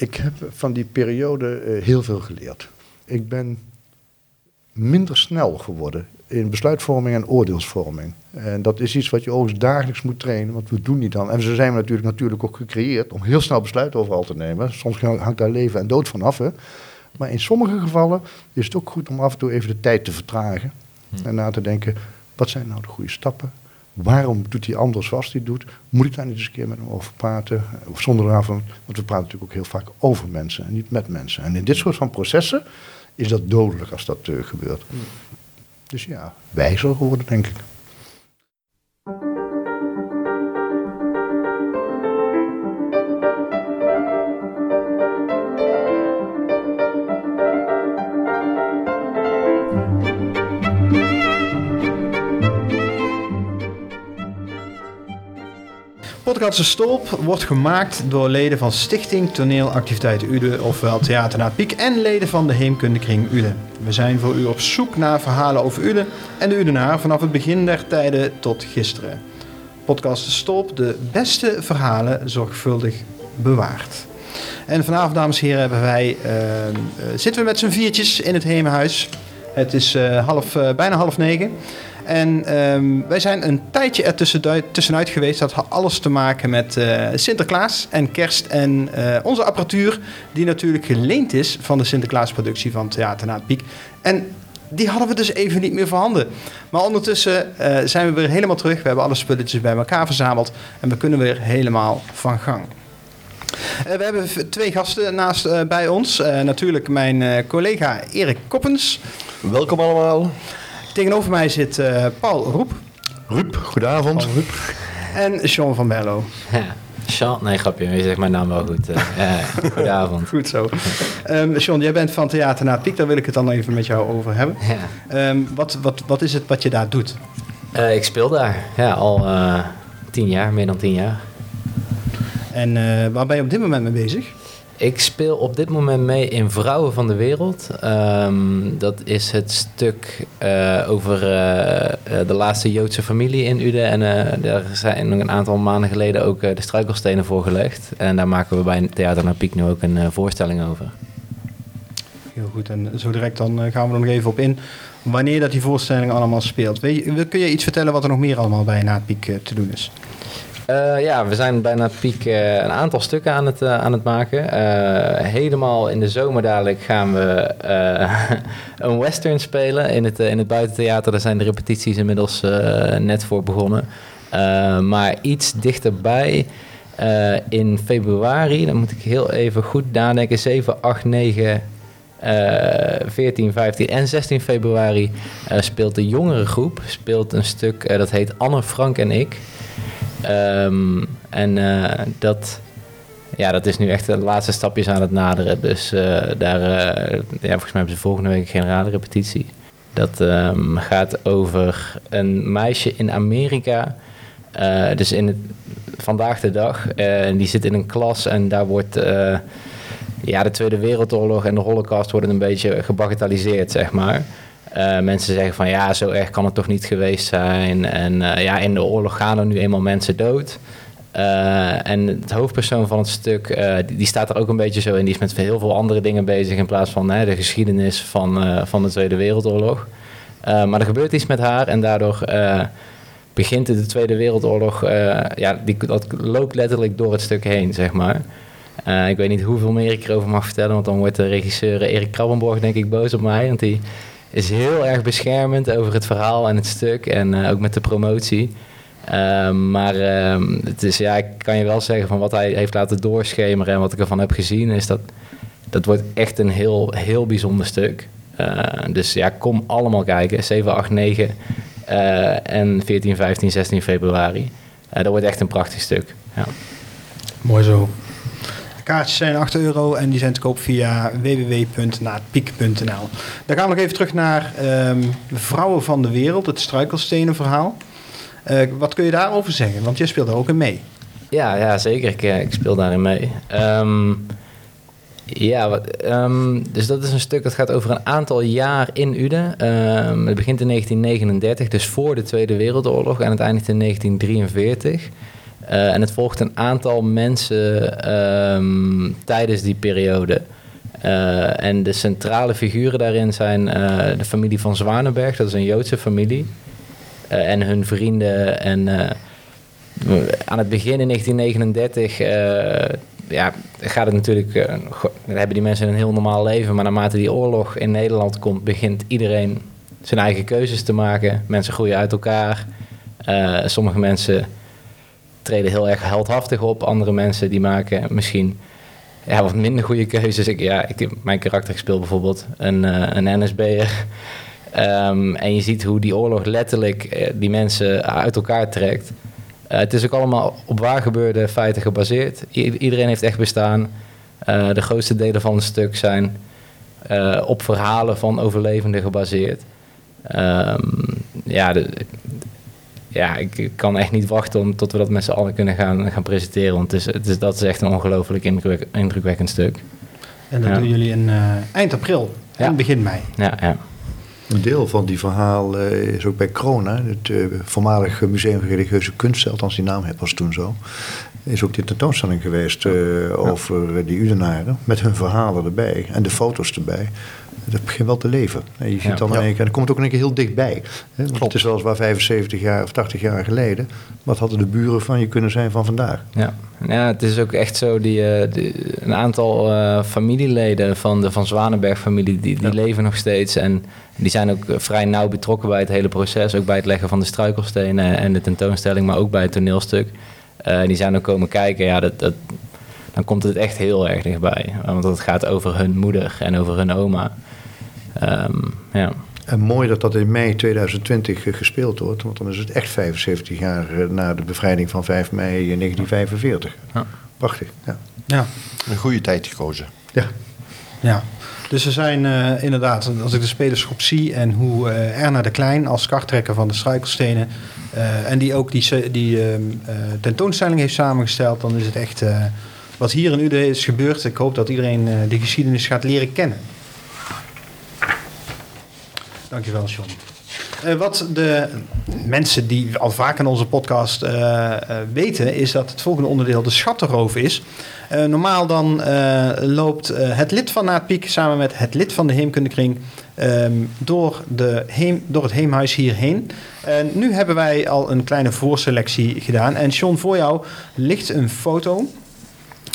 Ik heb van die periode eh, heel veel geleerd. Ik ben minder snel geworden in besluitvorming en oordeelsvorming. En dat is iets wat je overigens dagelijks moet trainen, want we doen niet dan. En zo zijn we natuurlijk, natuurlijk ook gecreëerd om heel snel besluiten overal te nemen. Soms hangt daar leven en dood van af. Hè. Maar in sommige gevallen is het ook goed om af en toe even de tijd te vertragen. Hm. En na te denken, wat zijn nou de goede stappen? Waarom doet hij anders zoals hij doet? Moet ik daar niet eens een keer met hem over praten? Of zonder daarvan, want we praten natuurlijk ook heel vaak over mensen en niet met mensen. En in dit soort van processen is dat dodelijk als dat uh, gebeurt. Hm. Dus ja, wijzer geworden, denk ik. Podcast Stolp wordt gemaakt door leden van Stichting Toneelactiviteiten Ude, ofwel Theater naar Piek, en leden van de Heemkundekring Ude. We zijn voor u op zoek naar verhalen over Ude en de Udenaar vanaf het begin der tijden tot gisteren. Podcast Stolp, de beste verhalen zorgvuldig bewaard. En vanavond, dames en heren, hebben wij, uh, zitten we met z'n viertjes in het Heemhuis. Het is uh, half, bijna half negen. En um, wij zijn een tijdje er tussenuit geweest. Dat had alles te maken met uh, Sinterklaas en kerst en uh, onze apparatuur. Die natuurlijk geleend is van de Sinterklaasproductie van Theater na Piek. En die hadden we dus even niet meer voorhanden. Maar ondertussen uh, zijn we weer helemaal terug. We hebben alle spulletjes bij elkaar verzameld. En we kunnen weer helemaal van gang. We hebben twee gasten naast bij ons. Natuurlijk mijn collega Erik Koppens. Welkom allemaal. Tegenover mij zit uh, Paul Roep. Roep, goedenavond. Paul Roep. En Sean van Bello. Ja. Sean, nee grapje, je zegt mijn naam wel goed. Uh, goedenavond. goed zo. Um, Sean, jij bent van Theater naar Piek, daar wil ik het dan even met jou over hebben. Ja. Um, wat, wat, wat is het wat je daar doet? Uh, ik speel daar, ja, al uh, tien jaar, meer dan tien jaar. En waar ben je op dit moment mee bezig? Ik speel op dit moment mee in Vrouwen van de Wereld. Um, dat is het stuk uh, over uh, de laatste Joodse familie in Uden. En uh, daar zijn een aantal maanden geleden ook de struikelstenen voor gelegd. En daar maken we bij Theater naar Piek nu ook een voorstelling over. Heel goed, en zo direct dan gaan we er nog even op in. Wanneer dat die voorstelling allemaal speelt. Kun je iets vertellen wat er nog meer allemaal bij Na Piek te doen is? Uh, ja, we zijn bijna piek uh, een aantal stukken aan het, uh, aan het maken. helemaal in de zomer dadelijk gaan we een western spelen in het, in het buitentheater. Daar zijn de repetities inmiddels net voor begonnen. maar iets dichterbij in februari, dan moet ik heel even goed nadenken, 7, 8, 9... 14, 15 en 16 februari speelt de jongere groep speelt een stuk dat heet Anne, Frank en ik. Um, en uh, dat, ja, dat is nu echt de laatste stapjes aan het naderen. Dus uh, daar, uh, ja, volgens mij hebben ze volgende week een generale repetitie. Dat um, gaat over een meisje in Amerika. dus in het, vandaag de dag. die zit in een klas en daar wordt ja, de Tweede Wereldoorlog en de Holocaust worden een beetje gebagatelliseerd, zeg maar. Uh, mensen zeggen van ja, zo erg kan het toch niet geweest zijn. En uh, ja, in de oorlog gaan er nu eenmaal mensen dood. Uh, en het hoofdpersoon van het stuk, die, die, staat er ook een beetje zo in. Die is met heel veel andere dingen bezig in plaats van de geschiedenis van, van de Tweede Wereldoorlog. maar er gebeurt iets met haar en daardoor begint de Tweede Wereldoorlog. ja, die, dat loopt letterlijk door het stuk heen, zeg maar. ik weet niet hoeveel meer ik erover mag vertellen, want dan wordt de regisseur Erik Krabbenborg denk ik boos op mij. Want die is heel erg beschermend over het verhaal en het stuk en uh, ook met de promotie. Uh, maar uh, het is, ja, ik kan je wel zeggen van wat hij heeft laten doorschemeren en wat ik ervan heb gezien, is dat dat wordt echt een heel, heel bijzonder stuk. Uh, dus ja, kom allemaal kijken. 7, 8, 9 en 14, 15, 16 februari. dat wordt echt een prachtig stuk. Ja. Mooi zo kaartjes zijn 8 euro en die zijn te koop via www.naatpiek.nl. Dan gaan we nog even terug naar um, Vrouwen van de Wereld, het struikelstenen verhaal. Uh, wat kun je daarover zeggen? Want jij speelt daar ook in mee. Ja, ja zeker. Ik, eh, ik speel daarin mee. Um, ja, um, dus dat is een stuk dat gaat over een aantal jaar in Uden. het begint in 1939, dus voor de Tweede Wereldoorlog, en het eindigt in 1943. Eh, en het volgt een aantal mensen ehm, tijdens die periode. Eh, en de centrale figuren daarin zijn eh, de familie van Zwanenberg, dat is een Joodse familie. En hun vrienden. En aan het begin in 1939 eh, ja, gaat het natuurlijk. hebben die mensen een heel normaal leven. Maar naarmate die oorlog in Nederland komt, begint iedereen zijn eigen keuzes te maken. Mensen groeien uit elkaar. Sommige mensen treden heel erg heldhaftig op. Andere mensen die maken misschien ja, wat minder goede keuzes. Ik, ja, ik, mijn karakter speelt bijvoorbeeld een, eh, een NSB'er. Ehm, en je ziet hoe die oorlog letterlijk eh, die mensen uit elkaar trekt. Eh, het is ook allemaal op waar gebeurde feiten gebaseerd. Iedereen heeft echt bestaan. De grootste delen van het stuk zijn op verhalen van overlevenden gebaseerd. Ehm, ja, de, ja ik, kan echt niet wachten om, tot we dat met z'n allen kunnen gaan, gaan presenteren. Want het is, het is, dat is echt een ongelooflijk indruk, indrukwekkend stuk. En dat Ja. doen jullie in eh, eind april en Ja. begin mei. Ja, ja. Een deel van die verhaal eh, is ook bij Corona, het eh, voormalige Museum voor Religieuze Kunst, althans die naam was toen zo. Is ook die tentoonstelling geweest eh, over die Udenaren, met hun verhalen erbij en de foto's erbij. Dat begint wel te leven. En je ziet Ja. dan in één keer, en dan komt het ook in één keer heel dichtbij. Hè? Want het is weliswaar 75 jaar of 80 jaar geleden. Wat hadden de buren van je kunnen zijn van vandaag? Ja. ja, het is ook echt zo, die, eh, die- een aantal eh, familieleden van de Van Zwanenberg-familie, die, die leven nog steeds. En die zijn ook vrij nauw betrokken bij het hele proces. Ook bij het leggen van de struikelstenen en de tentoonstelling, maar ook bij het toneelstuk. Eh, die zijn ook komen kijken, ja, dat, dat, dan komt het echt heel erg dichtbij. Want het gaat over hun moeder en over hun oma. Ehm, ja. En mooi dat dat in mei 2020 eh, gespeeld wordt, want dan is het echt 75 jaar eh, na de bevrijding van 5 mei eh, 1945. Ja. Prachtig, ja. Ja. Een goede tijd gekozen. ja. Ja, dus er zijn eh, inderdaad, als ik de spelersgroep zie en hoe eh, Erna de Klein als karttrekker van de struikelstenen eh, en die ook die, die ehm, eh, tentoonstelling heeft samengesteld, dan is het echt eh, wat hier in Uden is gebeurd. Ik hoop dat iedereen die geschiedenis gaat leren kennen. Dankjewel, John. Eh, wat de mensen die al vaak in onze podcast weten, is dat het volgende onderdeel de schattenroof is. Normaal dan loopt het lid van Naatpiek samen met het lid van de Heemkundekring ehm, door, de door het Heemhuis hierheen. En nu hebben wij al een kleine voorselectie gedaan. En John, voor jou ligt een foto.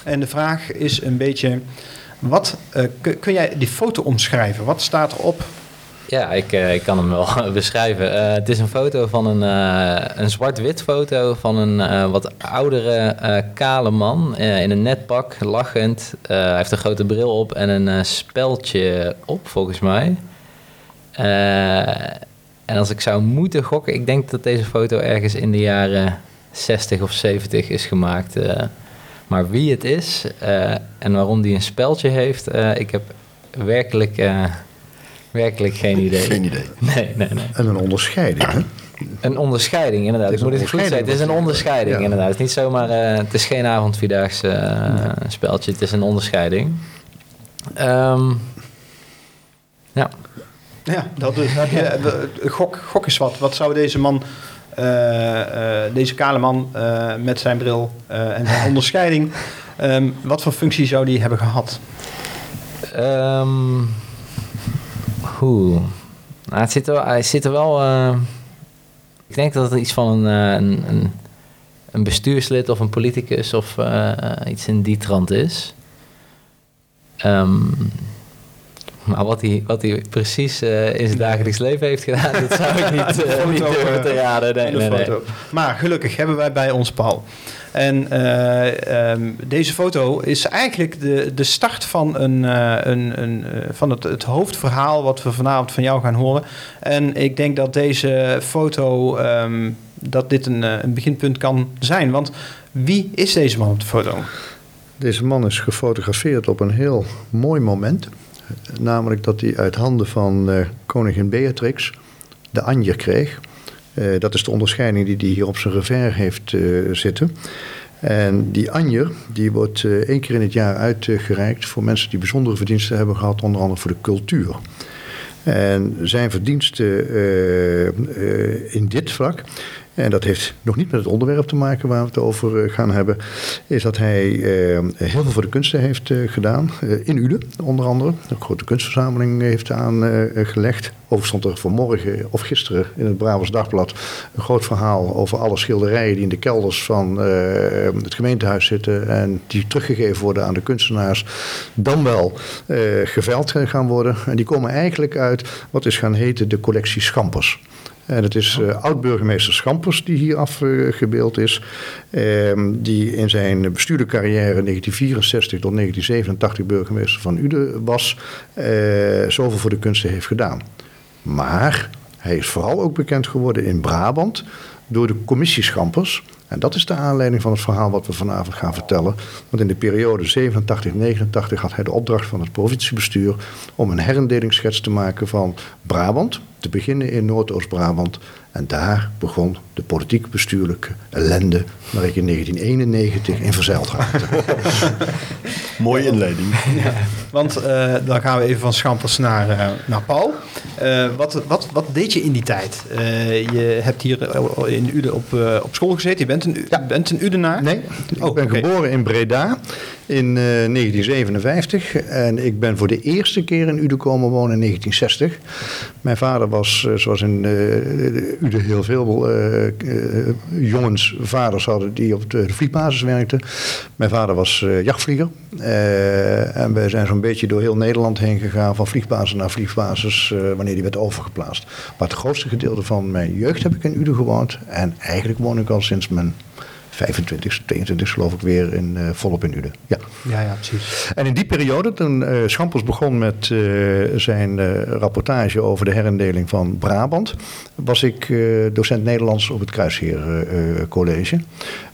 En de vraag is een beetje, wat, eh, kun, jij die foto omschrijven? Wat staat erop? Ja, ik, eh, ik kan hem wel beschrijven. Eh, het is een foto van een, een zwart-wit foto van een wat oudere kale man in een net pak, lachend. Hij heeft een grote bril op en een speldje op, volgens mij. Eh, en als ik zou moeten gokken, ik denk dat deze foto ergens in de jaren 60 of 70 is gemaakt. eh. maar wie het is eh, en waarom die een speldje heeft, ik heb werkelijk... Werkelijk geen idee. Geen idee. Nee, nee, nee. En een onderscheiding, hè? Een onderscheiding, inderdaad. Ik is moet het goed zeggen. Het is een onderscheiding, Ja. inderdaad. Het is niet zomaar... het is geen avondvierdaagse speltje. Het is een onderscheiding. Ehm, ja. Ja, dat is, heb je, eh, gok, gok eens wat. Wat zou deze man, eh, eh, deze kale man eh, met zijn bril eh, en zijn onderscheiding, ehm, wat voor functie zou die hebben gehad? Ehm Oeh. Nou, het zit er, hij zit er wel... eh, ik denk dat het iets van een, een, een, een bestuurslid of een politicus of eh, iets in die trant is. Ehm, maar wat hij, wat hij precies eh, in zijn dagelijks leven heeft gedaan, dat zou ik niet, eh, Foto, niet durven te eh, raden. Nee, nee, nee. foto. Maar gelukkig hebben wij bij ons Paul. En eh, ehm, deze foto is eigenlijk de, de start van, een, eh, een, een, eh, van het, het hoofdverhaal wat we vanavond van jou gaan horen. En ik denk dat deze foto, ehm, dat dit een, een beginpunt kan zijn. Want wie is deze man op de foto? Deze man is gefotografeerd op een heel mooi moment. Namelijk dat hij uit handen van eh, koningin Beatrix de anjer kreeg. Eh, dat is de onderscheiding die hij hier op zijn revers heeft eh, zitten. En die anjer die wordt één keer in het jaar uitgereikt voor mensen die bijzondere verdiensten hebben gehad, onder andere voor de cultuur. En zijn verdiensten in dit vlak en dat heeft nog niet met het onderwerp te maken waar we het over gaan hebben, is dat hij heel veel voor de kunsten heeft gedaan. in Uden, onder andere. Een grote kunstverzameling heeft aangelegd. Overigens stond er vanmorgen of gisteren in het Brabants Dagblad een groot verhaal over alle schilderijen die in de kelders van het gemeentehuis zitten en die teruggegeven worden aan de kunstenaars, dan wel geveld gaan worden. En die komen eigenlijk uit wat is gaan heten de collectie Schampers. En het is uh, oud-burgemeester Schampers die hier afgebeeld is. Uh, die in zijn bestuurde carrière 1964 tot 1987 burgemeester van Uden was. Uh, zoveel voor de kunsten heeft gedaan. Maar hij is vooral ook bekend geworden in Brabant door de commissie Schampers. En dat is de aanleiding van het verhaal wat we vanavond gaan vertellen. Want in de periode 87-89 had hij de opdracht van het provinciebestuur om een herendelingsschets te maken van Brabant, te beginnen in Noordoost-Brabant. En daar begon de politiek-bestuurlijke ellende waar ik in 1991 in verzeild raakte. Mooie inleiding. Ja, want uh, dan gaan we even van Schampers naar, uh, naar Paul. Uh, wat, wat, wat deed je in die tijd? je hebt hier in Uden op, op school gezeten. Je bent een, ja. bent een Udenaar? Nee, ik oh, ben okay. geboren in Breda in 1957. En ik ben voor de eerste keer in Uden komen wonen in 1960. Mijn vader was, zoals in Uden heel veel jongens, vaders hadden die op de, vliegbasis werkten. Mijn vader was jachtvlieger. en wij zijn zo'n beetje door heel Nederland heen gegaan, van vliegbasis naar vliegbasis, wanneer die werd overgeplaatst. Maar het grootste gedeelte van mijn jeugd heb ik in Uden gewoond. En eigenlijk woon ik al sinds mijn 25, 22 geloof ik weer in, uh, volop in Uden. Ja. Ja, ja, precies. En in die periode, toen uh, Schampels begon met uh, zijn rapportage over de herindeling van Brabant, was ik docent Nederlands op het Kruisheer College.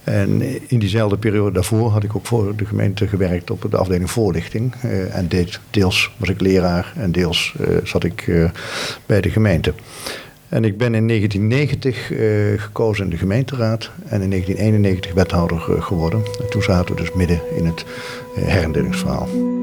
En in diezelfde periode daarvoor had ik ook voor de gemeente gewerkt op de afdeling voorlichting. en deed, deels was ik leraar en deels zat ik bij de gemeente. En ik ben in 1990 uh, gekozen in de gemeenteraad en in 1991 wethouder uh, geworden. En toen zaten we dus midden in het uh,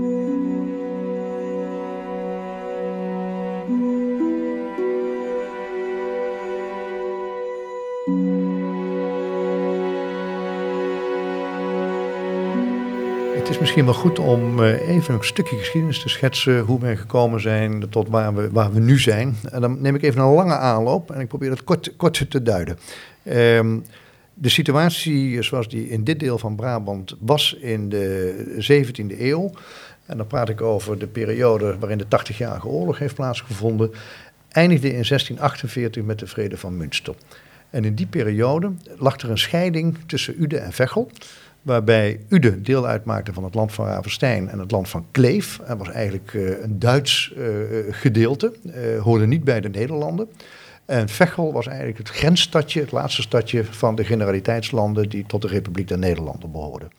misschien wel goed om eh, even een stukje geschiedenis te schetsen hoe we gekomen zijn tot waar we, waar we nu zijn. En dan neem ik even een lange aanloop en ik probeer het kort, kort te duiden. Um, de situatie zoals die in dit deel van Brabant was in de 17e eeuw, en dan praat ik over de periode waarin de 80-jarige oorlog heeft plaatsgevonden, eindigde in 1648 met de Vrede van Münster. En in die periode lag er een scheiding tussen Uden en Veghel waarbij Ude deel uitmaakte van het land van Ravenstein en het land van Kleef. Dat was eigenlijk uh, een Duits uh, gedeelte, uh, hoorde niet bij de Nederlanden. En Veghel was eigenlijk het grensstadje, het laatste stadje van de generaliteitslanden die tot de Republiek der Nederlanden behoorden.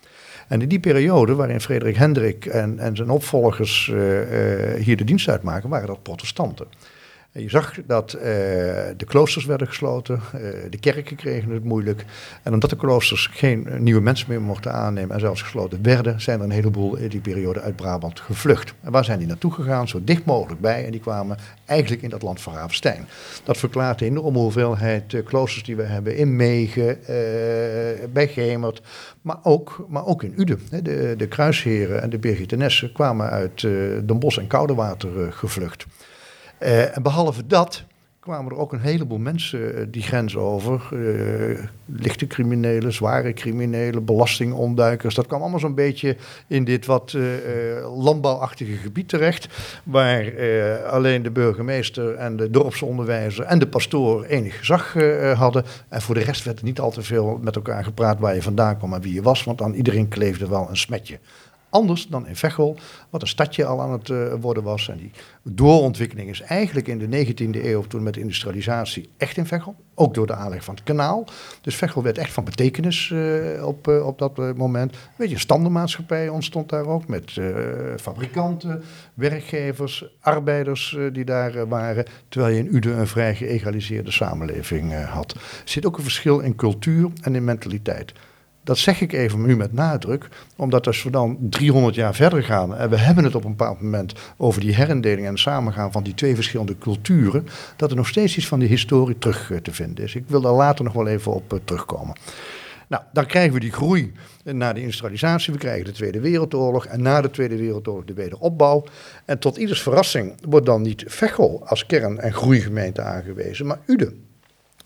En in die periode waarin Frederik Hendrik en, en zijn opvolgers hier de dienst uitmaken, waren dat protestanten. Je zag dat uh, de kloosters werden gesloten, uh, de kerken kregen het moeilijk. En omdat de kloosters geen nieuwe mensen meer mochten aannemen en zelfs gesloten werden, zijn er een heleboel in die periode uit Brabant gevlucht. En waar zijn die naartoe gegaan? Zo dicht mogelijk bij. En die kwamen eigenlijk in dat land van Ravenstein. Dat verklaart de enorme hoeveelheid uh, kloosters die we hebben in Megen, bij Gemert, maar ook, maar ook in Uden. De, de kruisheren en de Birgitenessen kwamen uit Den Bosch en Koudewater gevlucht. Uh, en behalve dat kwamen er ook een heleboel mensen uh, die grens over. Uh, lichte criminelen, zware criminelen, belastingontduikers. Dat kwam allemaal zo'n beetje in dit wat landbouwachtige gebied terecht. Waar alleen de burgemeester en de dorpsonderwijzer en de pastoor enig gezag hadden. En voor de rest werd er niet al te veel met elkaar gepraat waar je vandaan kwam en wie je was. Want aan iedereen kleefde wel een smetje. Anders dan in Veghel, wat een stadje al aan het uh, worden was. En die doorontwikkeling is eigenlijk in de 19e eeuw, toen met industrialisatie, echt in Veghel. Ook door de aanleg van het kanaal. Dus Veghel werd echt van betekenis uh, op, uh, op dat moment. Een beetje een standenmaatschappij ontstond daar ook. Met fabrikanten, werkgevers, arbeiders die daar waren. Terwijl je in Uden een vrij geëgaliseerde samenleving had. Er zit ook een verschil in cultuur en in mentaliteit. Dat zeg ik even nu met nadruk, omdat als we dan 300 jaar verder gaan en we hebben het op een bepaald moment over die herindeling en samengaan van die twee verschillende culturen, dat er nog steeds iets van die historie terug eh, te vinden is. Ik wil daar later nog wel even op eh, terugkomen. Nou, dan krijgen we die groei naar de industrialisatie. We krijgen de Tweede Wereldoorlog en na de Tweede Wereldoorlog de wederopbouw. En tot ieders verrassing wordt dan niet Veghel als kern- en groeigemeente aangewezen, maar Uden.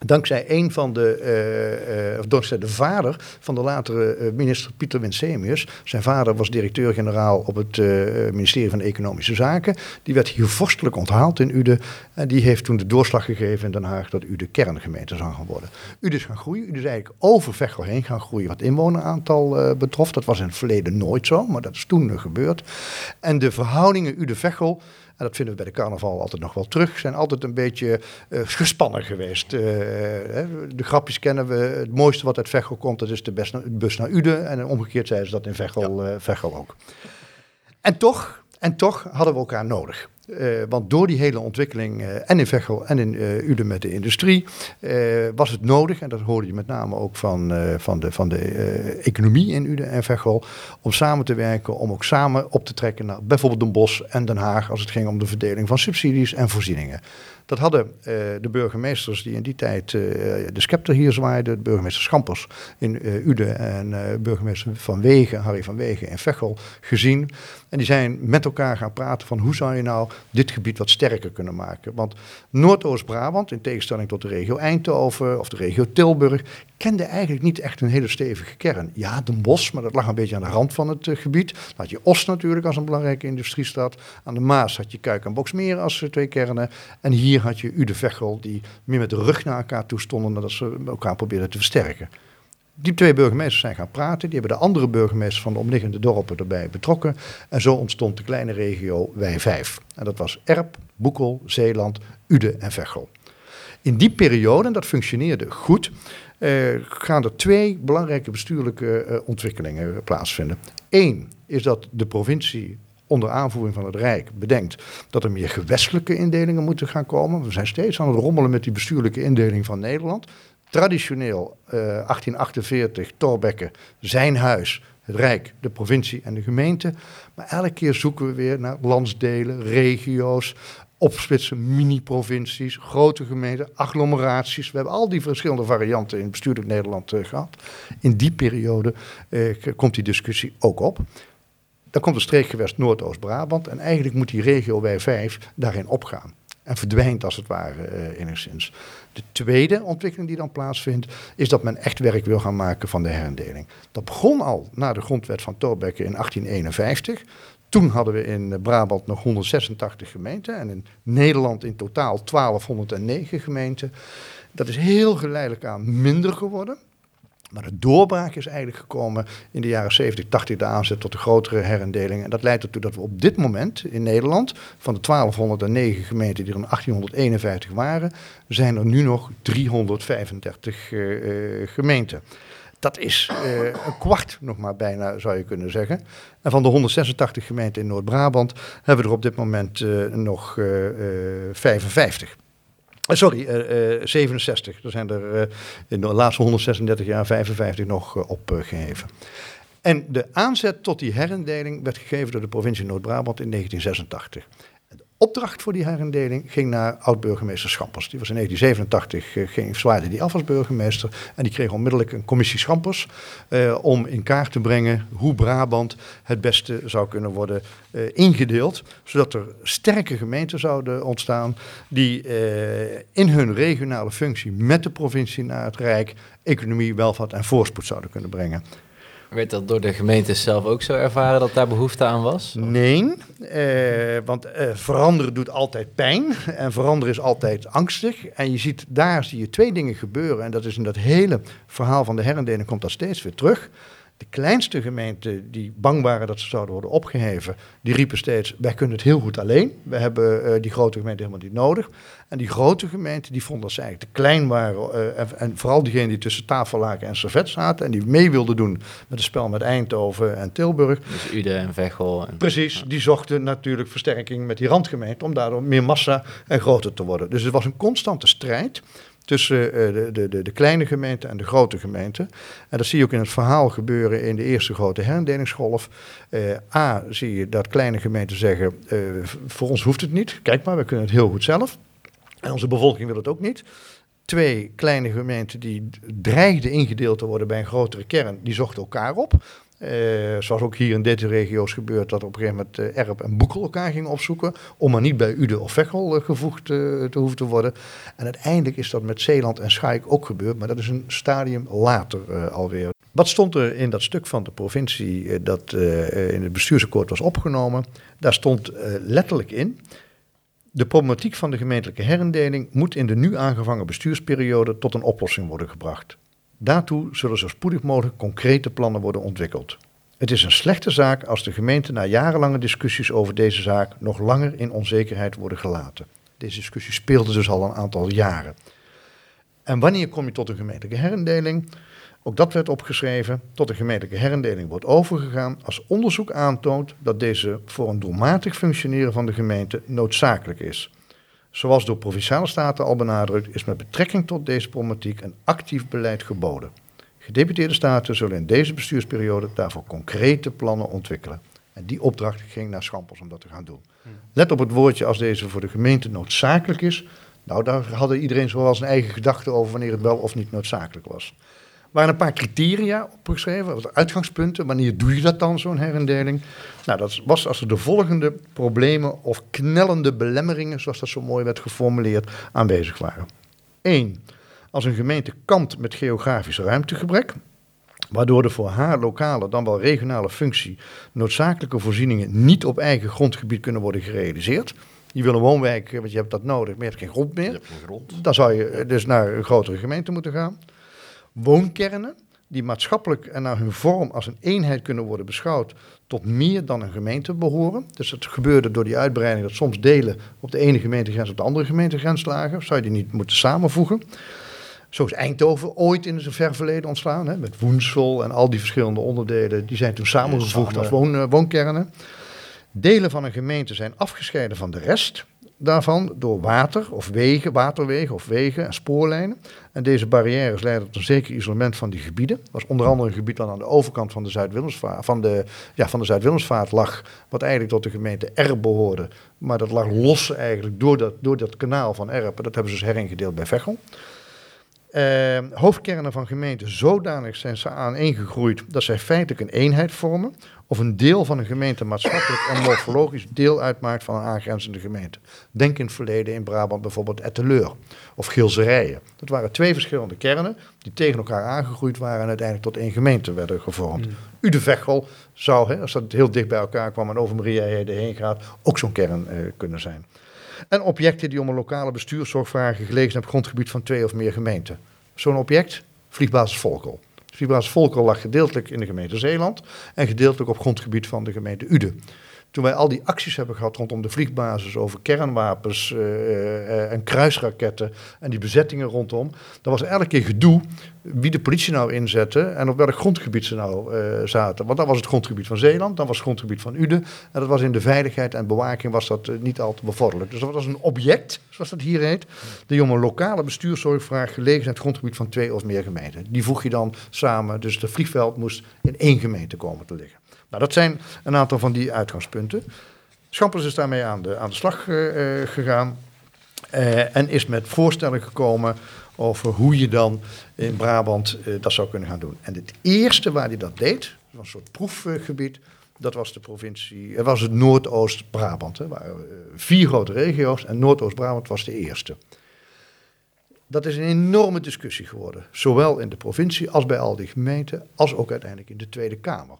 Dankzij een van de, uh, dankzij de vader van de latere uh, minister Pieter Winsemius. Zijn vader was directeur-generaal op het ministerie van Economische Zaken. Die werd hier vorstelijk onthaald in Uden. En die heeft toen de doorslag gegeven in Den Haag dat Uden kerngemeente zou gaan worden. Uden is gaan groeien. Uden is eigenlijk over Veghel heen gaan groeien wat inwoneraantal betrof. Dat was in het verleden nooit zo, maar dat is toen gebeurd. En de verhoudingen Uden-Veghel en dat vinden we bij de carnaval altijd nog wel terug, zijn altijd een beetje uh, gespannen geweest. Uh, de grapjes kennen we. Het mooiste wat uit Veghel komt, dat is de bus naar Uden. En omgekeerd zeiden ze dat in Veghel, ja. Veghel ook. En toch, en toch hadden we elkaar nodig. Uh, want door die hele ontwikkeling, uh, en in Veghel en in uh, Uden met de industrie, was het nodig, en dat hoorde je met name ook van, van de, van de economie in Uden en Veghel, om samen te werken, om ook samen op te trekken naar bijvoorbeeld Den Bosch en Den Haag, als het ging om de verdeling van subsidies en voorzieningen. Dat hadden uh, de burgemeesters die in die tijd uh, de scepter hier zwaaiden, burgemeester Schampers in uh, Uden en burgemeester Van Wegen, Harry van Wegen in Veghel, gezien. En die zijn met elkaar gaan praten van hoe zou je nou dit gebied wat sterker kunnen maken. Want Noordoost-Brabant, in tegenstelling tot de regio Eindhoven of de regio Tilburg, kende eigenlijk niet echt een hele stevige kern. Ja, Den Bosch, maar dat lag een beetje aan de rand van het gebied. Dan had je Oost natuurlijk als een belangrijke industriestad. Aan de Maas had je Kuik en Boksmeer als twee kernen. En hier had je Ude-Veghel, die meer met de rug naar elkaar toe stonden... nadat ze elkaar probeerden te versterken. Die twee burgemeesters zijn gaan praten. Die hebben de andere burgemeesters van de omliggende dorpen erbij betrokken. En zo ontstond de kleine regio Wij Vijf. En dat was Erp, Boekel, Zeeland, Ude en Veghel. In die periode, en dat functioneerde goed, uh, gaan er twee belangrijke bestuurlijke uh, ontwikkelingen plaatsvinden. Eén is dat de provincie onder aanvoering van het Rijk bedenkt dat er meer gewestelijke indelingen moeten gaan komen. We zijn steeds aan het rommelen met die bestuurlijke indeling van Nederland. Traditioneel uh, 1848, Thorbecke, zijn huis, het Rijk, de provincie en de gemeente. Maar elke keer zoeken we weer naar landsdelen, regio's, opsplitsen, mini-provincies, grote gemeenten, agglomeraties. We hebben al die verschillende varianten in bestuurlijk Nederland uh, gehad. In die periode uh, komt die discussie ook op. Dan komt het streekgewest Noordoost-Brabant en eigenlijk moet die regio wij 5 daarin opgaan. En verdwijnt als het ware uh, enigszins. De tweede ontwikkeling die dan plaatsvindt, is dat men echt werk wil gaan maken van de herindeling. Dat begon al na de grondwet van Thorbecke in 1851. Toen hadden we in Brabant nog 186 gemeenten en in Nederland in totaal 1209 gemeenten. Dat is heel geleidelijk aan minder geworden. Maar de doorbraak is eigenlijk gekomen in de jaren 70, 80, de aanzet tot de grotere herindeling. En dat leidt ertoe dat we op dit moment in Nederland, van de 1209 gemeenten die er in 1851 waren, zijn er nu nog 335 uh, gemeenten. Dat is uh, een kwart nog maar bijna, zou je kunnen zeggen. En van de 186 gemeenten in Noord-Brabant hebben we er op dit moment nog uh, 55. Sorry, uh, 67. Er zijn er in de laatste 136 jaar 55 nog opgeheven. En de aanzet tot die herindeling werd gegeven door de provincie Noord-Brabant in 1986 opdracht voor die herindeling ging naar oud-burgemeester Schampers. Die was in 1987, uh, ging, zwaaide die af als burgemeester. En die kreeg onmiddellijk een commissie Schampers uh, om in kaart te brengen hoe Brabant het beste zou kunnen worden uh, ingedeeld. Zodat er sterke gemeenten zouden ontstaan die in hun regionale functie met de provincie naar het Rijk economie, welvaart en voorspoed zouden kunnen brengen. Werd dat door de gemeente zelf ook zo ervaren dat daar behoefte aan was? Nee, eh, want eh, veranderen doet altijd pijn en veranderen is altijd angstig. En je ziet, daar zie je twee dingen gebeuren. En dat is in dat hele verhaal van de herindeling komt dat steeds weer terug. De kleinste gemeenten die bang waren dat ze zouden worden opgeheven, die riepen steeds: wij kunnen het heel goed alleen. We hebben uh, die grote gemeenten helemaal niet nodig. En die grote gemeenten die vonden dat ze eigenlijk te klein waren. Uh, en, en, vooral diegenen die tussen tafellaken en servet zaten en die mee wilden doen met het spel met Eindhoven en Tilburg. Dus Uden en Veghel. En, Precies, die zochten natuurlijk versterking met die randgemeenten om daardoor meer massa en groter te worden. Dus het was een constante strijd tussen eh, de, de, de, kleine gemeente en de grote gemeente. En dat zie je ook in het verhaal gebeuren in de eerste grote herendelingsgolf. Eh, A, zie je dat kleine gemeenten zeggen, eh, voor ons hoeft het niet. Kijk maar, we kunnen het heel goed zelf. En onze bevolking wil het ook niet. Twee kleine gemeenten die dreigden ingedeeld te worden bij een grotere kern, die zochten elkaar op. Eh, zoals ook hier in deze regio's gebeurt, dat op een gegeven moment eh, Erp en Boekel elkaar gingen opzoeken. Om maar niet bij Ude of Veghel eh, gevoegd te hoeven te worden. En uiteindelijk is dat met Zeeland en Schaik ook gebeurd, maar dat is een stadium later alweer. Wat stond er in dat stuk van de provincie dat in het bestuursakkoord was opgenomen? Daar stond letterlijk in. De problematiek van de gemeentelijke herindeling moet in de nu aangevangen bestuursperiode tot een oplossing worden gebracht. Daartoe zullen zo spoedig mogelijk concrete plannen worden ontwikkeld. Het is een slechte zaak als de gemeente na jarenlange discussies over deze zaak nog langer in onzekerheid worden gelaten. Deze discussie speelde dus al een aantal jaren. En wanneer kom je tot een gemeentelijke herindeling? Ook dat werd opgeschreven. Tot een gemeentelijke herindeling wordt overgegaan als onderzoek aantoont dat deze voor een doelmatig functioneren van de gemeente noodzakelijk is. Zoals door provinciale staten al benadrukt, is met betrekking tot deze problematiek een actief beleid geboden. Gedeputeerde staten zullen in deze bestuursperiode daarvoor concrete plannen ontwikkelen. En die opdracht ging naar Schampels om dat te gaan doen. Let op het woordje als deze voor de gemeente noodzakelijk is. Nou, daar hadden iedereen zo wel zijn eigen gedachten over wanneer het wel of niet noodzakelijk was. Waren een paar criteria opgeschreven, wat uitgangspunten. Wanneer doe je dat dan, zo'n herindeling? Nou, dat was als er de volgende problemen of knellende belemmeringen, zoals dat zo mooi werd geformuleerd, aanwezig waren. Eén, als een gemeente kampt met geografisch ruimtegebrek, waardoor de voor haar lokale, dan wel regionale functie noodzakelijke voorzieningen niet op eigen grondgebied kunnen worden gerealiseerd. Je wil een woonwijk, want je hebt dat nodig, maar je hebt geen grond Je meer. hebt geen grond. Dan zou je eh, dus naar een grotere gemeente moeten gaan. Woonkernen, die maatschappelijk en naar hun vorm als een eenheid kunnen worden beschouwd, tot meer dan een gemeente behoren. Dus het gebeurde door die uitbreiding dat soms delen op de ene gemeentegrens op de andere gemeentegrens lagen. Zou je die niet moeten samenvoegen? Zo is Eindhoven ooit in zijn ver verleden ontstaan, hè, met Woensel en al die verschillende onderdelen. Die zijn toen samengevoegd samen. als woon, eh, woonkernen. Delen van een gemeente zijn afgescheiden van de rest daarvan door water of wegen, waterwegen of wegen en spoorlijnen. En deze barrières leiden tot een zeker isolement van die gebieden. Dat was onder andere een gebied dat aan de overkant van de Zuid-Willemsvaart, de, ja, de Zuid-Willemsvaart lag, wat eigenlijk tot de gemeente Erp behoorde. Maar dat lag los eigenlijk door dat, door dat kanaal van Erp. Dat hebben ze dus heringedeeld bij Veghel. Eh, hoofdkernen van gemeenten zodanig zijn ze aaneengegroeid dat zij feitelijk een eenheid vormen, of een deel van een gemeente maatschappelijk en morfologisch deel uitmaakt van een aangrenzende gemeente. Denk in het verleden in Brabant bijvoorbeeld Etteleur of Gilserijen. Dat waren twee verschillende kernen die tegen elkaar aangegroeid waren en uiteindelijk tot één gemeente werden gevormd. Ude-Veghel zou, hè, als dat heel dicht bij elkaar kwam en over Maria heen gaat, ook zo'n kern eh, kunnen zijn. En objecten die om een lokale bestuurszorgvragen gelegen zijn op grondgebied van twee of meer gemeenten. Zo'n object, vliegbasis Volkel. Vliegbasis Volkel lag gedeeltelijk in de gemeente Zeeland en gedeeltelijk op grondgebied van de gemeente Uden. Toen wij al die acties hebben gehad rondom de vliegbasis over kernwapens eh, eh, en kruisraketten en die bezettingen rondom, dan was elke keer gedoe wie de politie nou inzette en op welk grondgebied ze nou eh, zaten. Want dan was het grondgebied van Zeeland, dan was het grondgebied van Uden en dat was in de veiligheid en bewaking was dat niet al te bevorderlijk. Dus dat was een object, zoals dat hier heet, die om een lokale bestuurszorgvraag gelegen in het grondgebied van twee of meer gemeenten. Die voeg je dan samen, dus het vliegveld moest in één gemeente komen te liggen. Nou, dat zijn een aantal van die uitgangspunten. Schampers is daarmee aan de, aan de slag eh, eh, gegaan eh, en is met voorstellen gekomen over hoe je dan in Brabant dat zou kunnen gaan doen. En het eerste waar hij dat deed, was een soort proefgebied, dat was de provincie, dat was het Noordoost-Brabant. Er waren vier grote regio's en Noordoost-Brabant was de eerste. Dat is een enorme discussie geworden, zowel in de provincie als bij al die gemeenten, als ook uiteindelijk in de Tweede Kamer.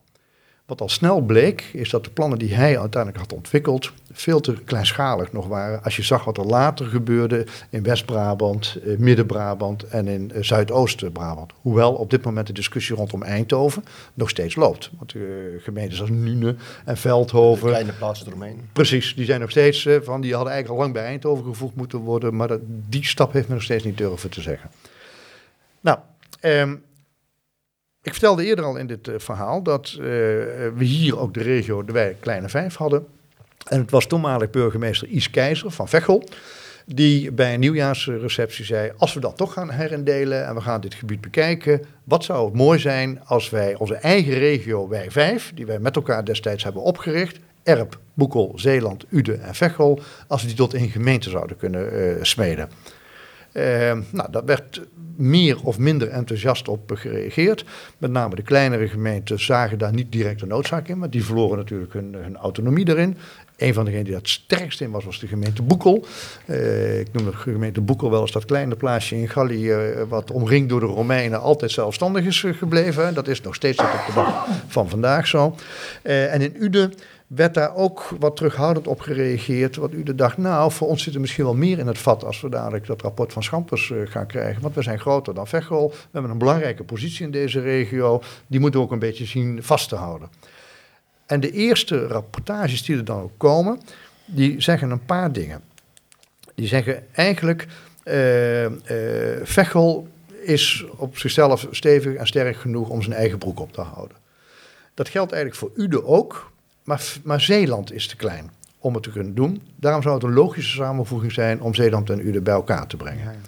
Wat al snel bleek, is dat de plannen die hij uiteindelijk had ontwikkeld veel te kleinschalig nog waren. Als je zag wat er later gebeurde in West-Brabant, eh, Midden-Brabant en in eh, Zuidoost-Brabant. Hoewel op dit moment de discussie rondom Eindhoven nog steeds loopt. Want eh, gemeentes als Nune en De Veldhoven, kleine plaatsen eromheen. Precies, die zijn nog steeds van, die hadden eigenlijk al lang bij Eindhoven gevoegd moeten worden, maar dat, die stap heeft men nog steeds niet durven te zeggen. Nou, ehm, ik vertelde eerder al in dit eh, verhaal dat eh, we hier ook de regio de wijk Kleine Vijf hadden. En het was toenmalig burgemeester Is Keizer van Veghel, die bij een nieuwjaarsreceptie zei: Als we dat toch gaan herindelen en we gaan dit gebied bekijken, wat zou het mooi zijn als wij onze eigen regio, wij vijf, die wij met elkaar destijds hebben opgericht, Erp, Boekel, Zeeland, Uden en Veghel, als we die tot één gemeente zouden kunnen eh, smeden. Eh, nou, daar werd meer of minder enthousiast op gereageerd. Met name de kleinere gemeenten zagen daar niet direct de noodzaak in, maar die verloren natuurlijk hun, hun autonomie erin. Een van degenen die dat sterkst in was, was de gemeente Boekel. Eh, ik noem de gemeente Boekel wel eens dat kleine plaatsje in Gallië, eh, wat omringd door de Romeinen, altijd zelfstandig is gebleven. Dat is nog steeds op de dag van vandaag zo. Eh, en in Uden werd daar ook wat terughoudend op gereageerd. Wat Uden dacht, nou, voor ons zit er misschien wel meer in het vat als we dadelijk dat rapport van Schampers eh, gaan krijgen. Want we zijn groter dan Veghel. We hebben een belangrijke positie in deze regio. Die moeten we ook een beetje zien vast te houden. En de eerste rapportages die er dan ook komen, die zeggen een paar dingen. Die zeggen eigenlijk, Veghel is op zichzelf stevig en sterk genoeg om zijn eigen broek op te houden. Dat geldt eigenlijk voor Uden ook, maar, maar Zeeland is te klein om het te kunnen doen. Daarom zou het een logische samenvoeging zijn om Zeeland en Uden bij elkaar te brengen.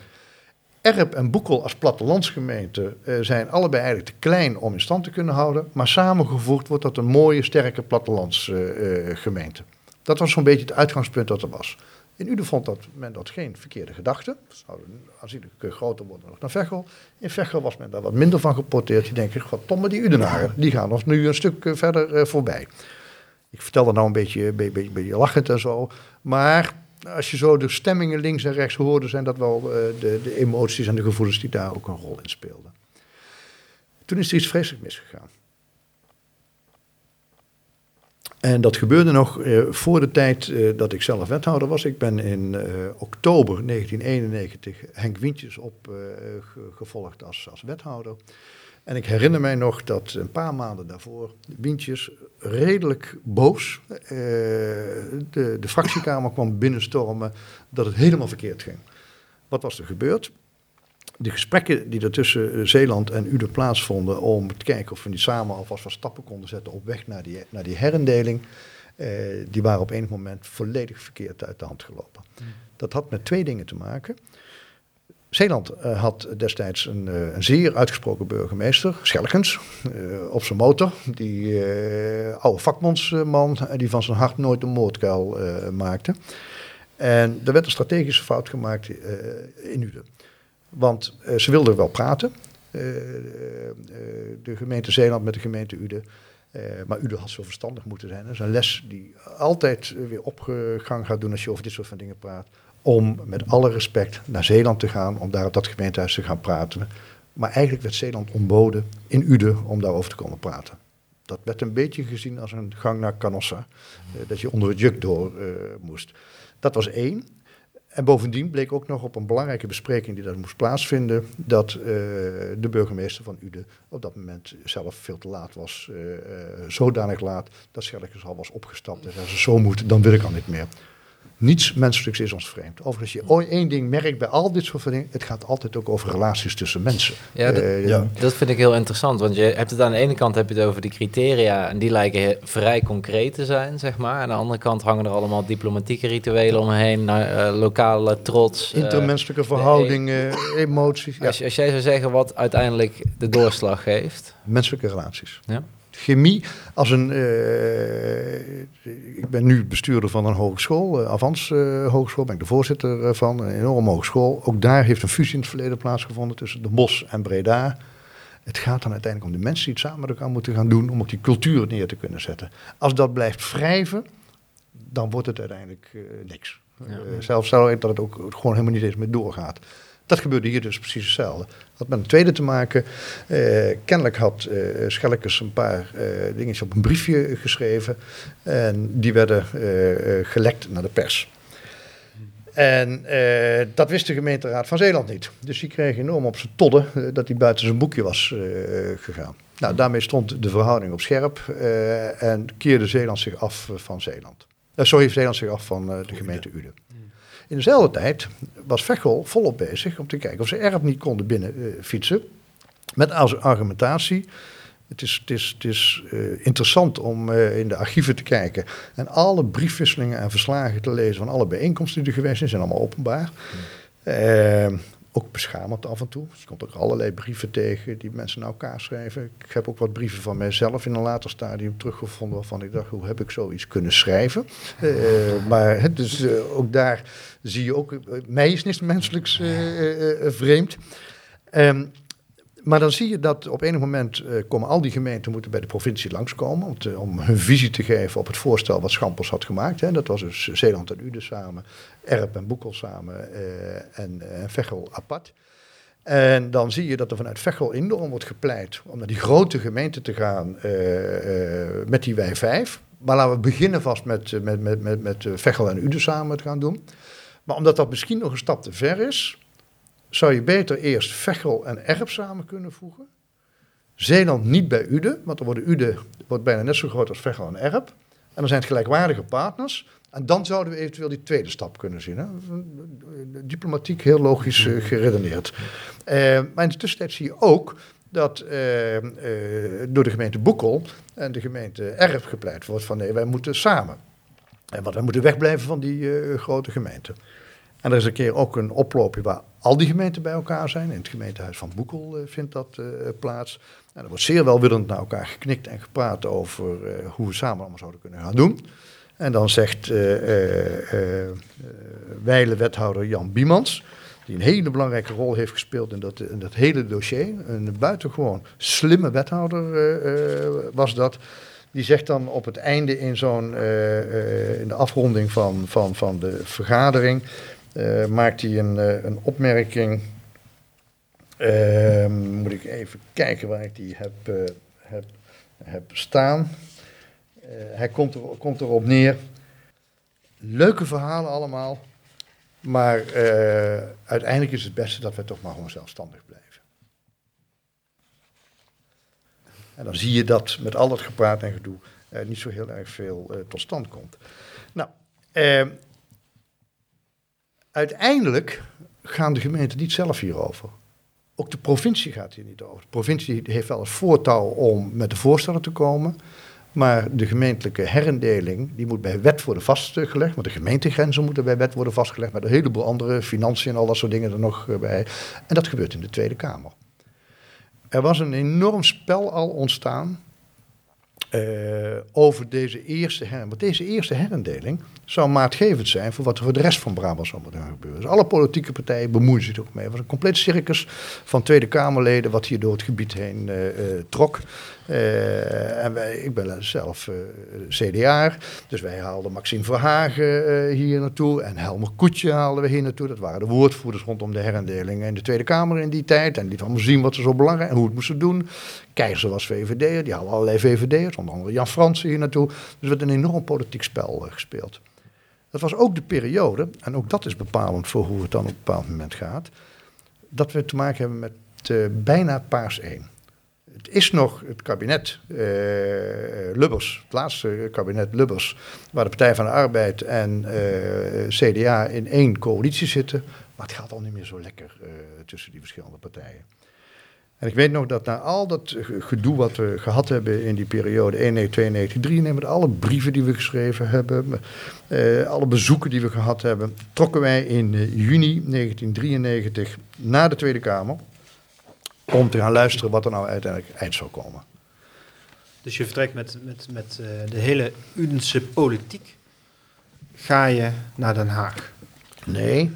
Erp en Boekel als plattelandsgemeente eh, zijn allebei eigenlijk te klein om in stand te kunnen houden. Maar samengevoegd wordt dat een mooie, sterke plattelandsgemeente. dat was zo'n beetje het uitgangspunt dat er was. In Uden vond dat men dat geen verkeerde gedachte. Het zou aanzienlijk eh, groter worden nog dan Veghel. In Veghel was men daar wat minder van geporteerd. Je denkt, wat tomme die Udenaren, die gaan ons nu een stuk eh, verder eh, voorbij. Ik vertel dat nou een beetje, een beetje, een beetje lachend en zo. Maar als je zo de stemmingen links en rechts hoorde, zijn dat wel eh, de, de emoties en de gevoelens die daar ook een rol in speelden. Toen is er iets vreselijk misgegaan. En dat gebeurde nog eh, voor de tijd eh, dat ik zelf wethouder was. Ik ben in oktober 1991 Henk Wientjes opgevolgd als, als wethouder. En ik herinner mij nog dat een paar maanden daarvoor Wientjes redelijk boos eh, de, de fractiekamer kwam binnenstormen dat het helemaal verkeerd ging. Wat was er gebeurd? De gesprekken die er tussen eh, Zeeland en Uden plaatsvonden om te kijken of we niet samen alvast wat stappen konden zetten op weg naar die, naar die herindeling, eh, die waren op enig moment volledig verkeerd uit de hand gelopen. Dat had met twee dingen te maken. Zeeland eh, had destijds een, eh, een zeer uitgesproken burgemeester, Schelkens, eh, op zijn motor. Die oude vakbondsman die van zijn hart nooit een moordkuil maakte. En er werd een strategische fout gemaakt in Uden. Want ze wilden wel praten, de gemeente Zeeland met de gemeente Uden. Maar Uden had zo verstandig moeten zijn. Dat is een les die altijd weer opgang gaat doen als je over dit soort van dingen praat om met alle respect naar Zeeland te gaan, om daar op dat gemeentehuis te gaan praten. Maar eigenlijk werd Zeeland ontboden in Uden om daarover te komen praten. Dat werd een beetje gezien als een gang naar Canossa, eh, dat je onder het juk door eh, moest. Dat was één. En bovendien bleek ook nog op een belangrijke bespreking die daar moest plaatsvinden, dat eh, de burgemeester van Uden op dat moment zelf veel te laat was. eh, zodanig laat dat Schellekens al was opgestapt en zei, zo moet, dan wil ik al niet meer. Niets menselijks is ons vreemd. Overigens, je ooit één ding merkt bij al dit soort dingen, het gaat altijd ook over relaties tussen mensen. Ja, dat- Eh, Ja. Dat vind ik heel interessant, want je hebt het aan de ene kant heb je het over die criteria en die lijken vrij concreet te zijn, zeg maar. Aan de andere kant hangen er allemaal diplomatieke rituelen omheen, naar, eh, lokale trots. eh, Intermenselijke verhoudingen, emoties, ja, als, als jij zou zeggen wat uiteindelijk de doorslag geeft. menselijke relaties. Ja. Chemie, als een, eh, ik ben nu bestuurder van een hogeschool, uh, Avans eh, Hogeschool, ben ik de voorzitter eh, van, een enorme hogeschool. Ook daar heeft een fusie in het verleden plaatsgevonden tussen de Bos en Breda. Het gaat dan uiteindelijk om de mensen die het samen met elkaar moeten gaan doen om ook die cultuur neer te kunnen zetten. Als dat blijft wrijven, dan wordt het uiteindelijk eh, niks. Ja. Eh, zelfs ik dat het ook gewoon helemaal niet eens meer doorgaat. Dat gebeurde hier dus precies hetzelfde. Dat met een tweede te maken. Eh, kennelijk had Schellekes een paar eh dingetjes op een briefje geschreven. En die werden gelekt naar de pers. En dat wist de gemeenteraad van Zeeland niet. Dus die kreeg enorm op zijn todden dat hij buiten zijn boekje was gegaan. Nou, daarmee stond de verhouding op scherp en keerde Zeeland zich af van Zeeland. Sorry, Zeeland zich af van de gemeente Uden. In dezelfde tijd was Veghel volop bezig om te kijken of ze erf niet konden binnen eh, fietsen. Met als argumentatie, Het is, het is, het is eh, interessant om eh, in de archieven te kijken en alle briefwisselingen en verslagen te lezen van alle bijeenkomsten die er geweest zijn, zijn allemaal openbaar. Eh, ook beschamend af en toe. Je komt ook allerlei brieven tegen die mensen naar elkaar schrijven. Ik heb ook wat brieven van mijzelf in een later stadium teruggevonden waarvan ik dacht, hoe heb ik zoiets kunnen schrijven? Eh, maar hè, dus eh, ook daar zie je ook, eh, mij is niets menselijks eh, eh, eh, vreemd. Ehm, maar dan zie je dat op enig moment eh, komen al die gemeenten moeten bij de provincie langskomen om, om hun visie te geven op het voorstel wat Schampels had gemaakt. Hè. Dat was dus Zeeland en Uden samen, Erp en Boekel samen eh, en, en Veghel apart. En dan zie je dat er vanuit Veghel enorm wordt gepleit om naar die grote gemeente te gaan met die wij vijf. Maar laten we beginnen vast met, met, met, met, met Veghel en Uden samen te gaan doen. Maar omdat dat misschien nog een stap te ver is, zou je beter eerst Veghel en Erp samen kunnen voegen. Zeeland niet bij Uden, want dan wordt Uden wordt bijna net zo groot als Veghel en Erp. En dan zijn het gelijkwaardige partners. En dan zouden we eventueel die tweede stap kunnen zien. Hè? Diplomatiek heel logisch eh, geredeneerd. Eh, maar in de tussentijd zie je ook dat eh, door de gemeente Boekel en de gemeente Erp gepleit wordt van nee, wij moeten samen. En want wij moeten wegblijven van die grote gemeenten. En er is een keer ook een oploopje waar al die gemeenten bij elkaar zijn. In het gemeentehuis van Boekel eh, vindt dat eh, plaats. En er wordt zeer welwillend naar elkaar geknikt en gepraat over eh, hoe we samen allemaal zouden kunnen gaan doen. En dan zegt wijle wethouder Jan Biemans, die een hele belangrijke rol heeft gespeeld in dat, in dat hele dossier. Een buitengewoon slimme wethouder was dat. Die zegt dan op het einde in zo'n in de afronding van, van, van de vergadering, eh, maakt hij een, eh, een opmerking. Ehm, moet ik even kijken waar ik die heb, eh, heb, heb staan. Eh, hij komt, er, komt erop neer. Leuke verhalen allemaal. Maar eh, uiteindelijk is het beste dat we toch maar gewoon zelfstandig blijven. En dan zie je dat met al dat gepraat en gedoe er niet zo heel erg veel eh, tot stand komt. Nou, eh, uiteindelijk gaan de gemeenten niet zelf hierover. Ook de provincie gaat hier niet over. De provincie heeft wel het voortouw om met de voorstellen te komen. Maar de gemeentelijke herindeling die moet bij wet worden vastgelegd. Want de gemeentegrenzen moeten bij wet worden vastgelegd. Met een heleboel andere financiën en al dat soort dingen er nog eh, bij. En dat gebeurt in de Tweede Kamer. Er was een enorm spel al ontstaan eh, over deze eerste herindeling. Want deze eerste herindeling zou maatgevend zijn voor wat er voor de rest van Brabant zou moeten gebeuren. Dus alle politieke partijen bemoeien zich er ook mee. Het was een compleet circus van Tweede Kamerleden wat hier door het gebied heen eh, eh, trok. En wij, ik ben zelf CDA, dus wij haalden Maxime Verhagen hier naartoe en Helmer Koetje haalden we hier naartoe. Dat waren de woordvoerders rondom de herindeling in de Tweede Kamer in die tijd. En die van zien wat ze zo belangrijk en hoe het moesten doen. Keizer was VVD'er, die hadden allerlei VVD'ers, onder andere Jan Fransen hier naartoe. Dus er werd een enorm politiek spel eh, gespeeld. Dat was ook de periode, en ook dat is bepalend voor hoe het dan op een bepaald moment gaat, dat we te maken hebben met eh, bijna paars 1. Het is nog het kabinet eh, Lubbers, het laatste kabinet Lubbers, waar de Partij van de Arbeid en eh, CDA in één coalitie zitten. Maar het gaat al niet meer zo lekker tussen die verschillende partijen. En ik weet nog dat na al dat ge- gedoe wat we gehad hebben in die periode 1, 2, 9, 3, met alle brieven die we geschreven hebben, eh, alle bezoeken die we gehad hebben, trokken wij in eh, juni 1993 naar de Tweede Kamer om te gaan luisteren wat er nou uiteindelijk eind zou komen. Dus je vertrekt met, met, met eh, de hele Udense politiek. Ga je naar Den Haag. Nee,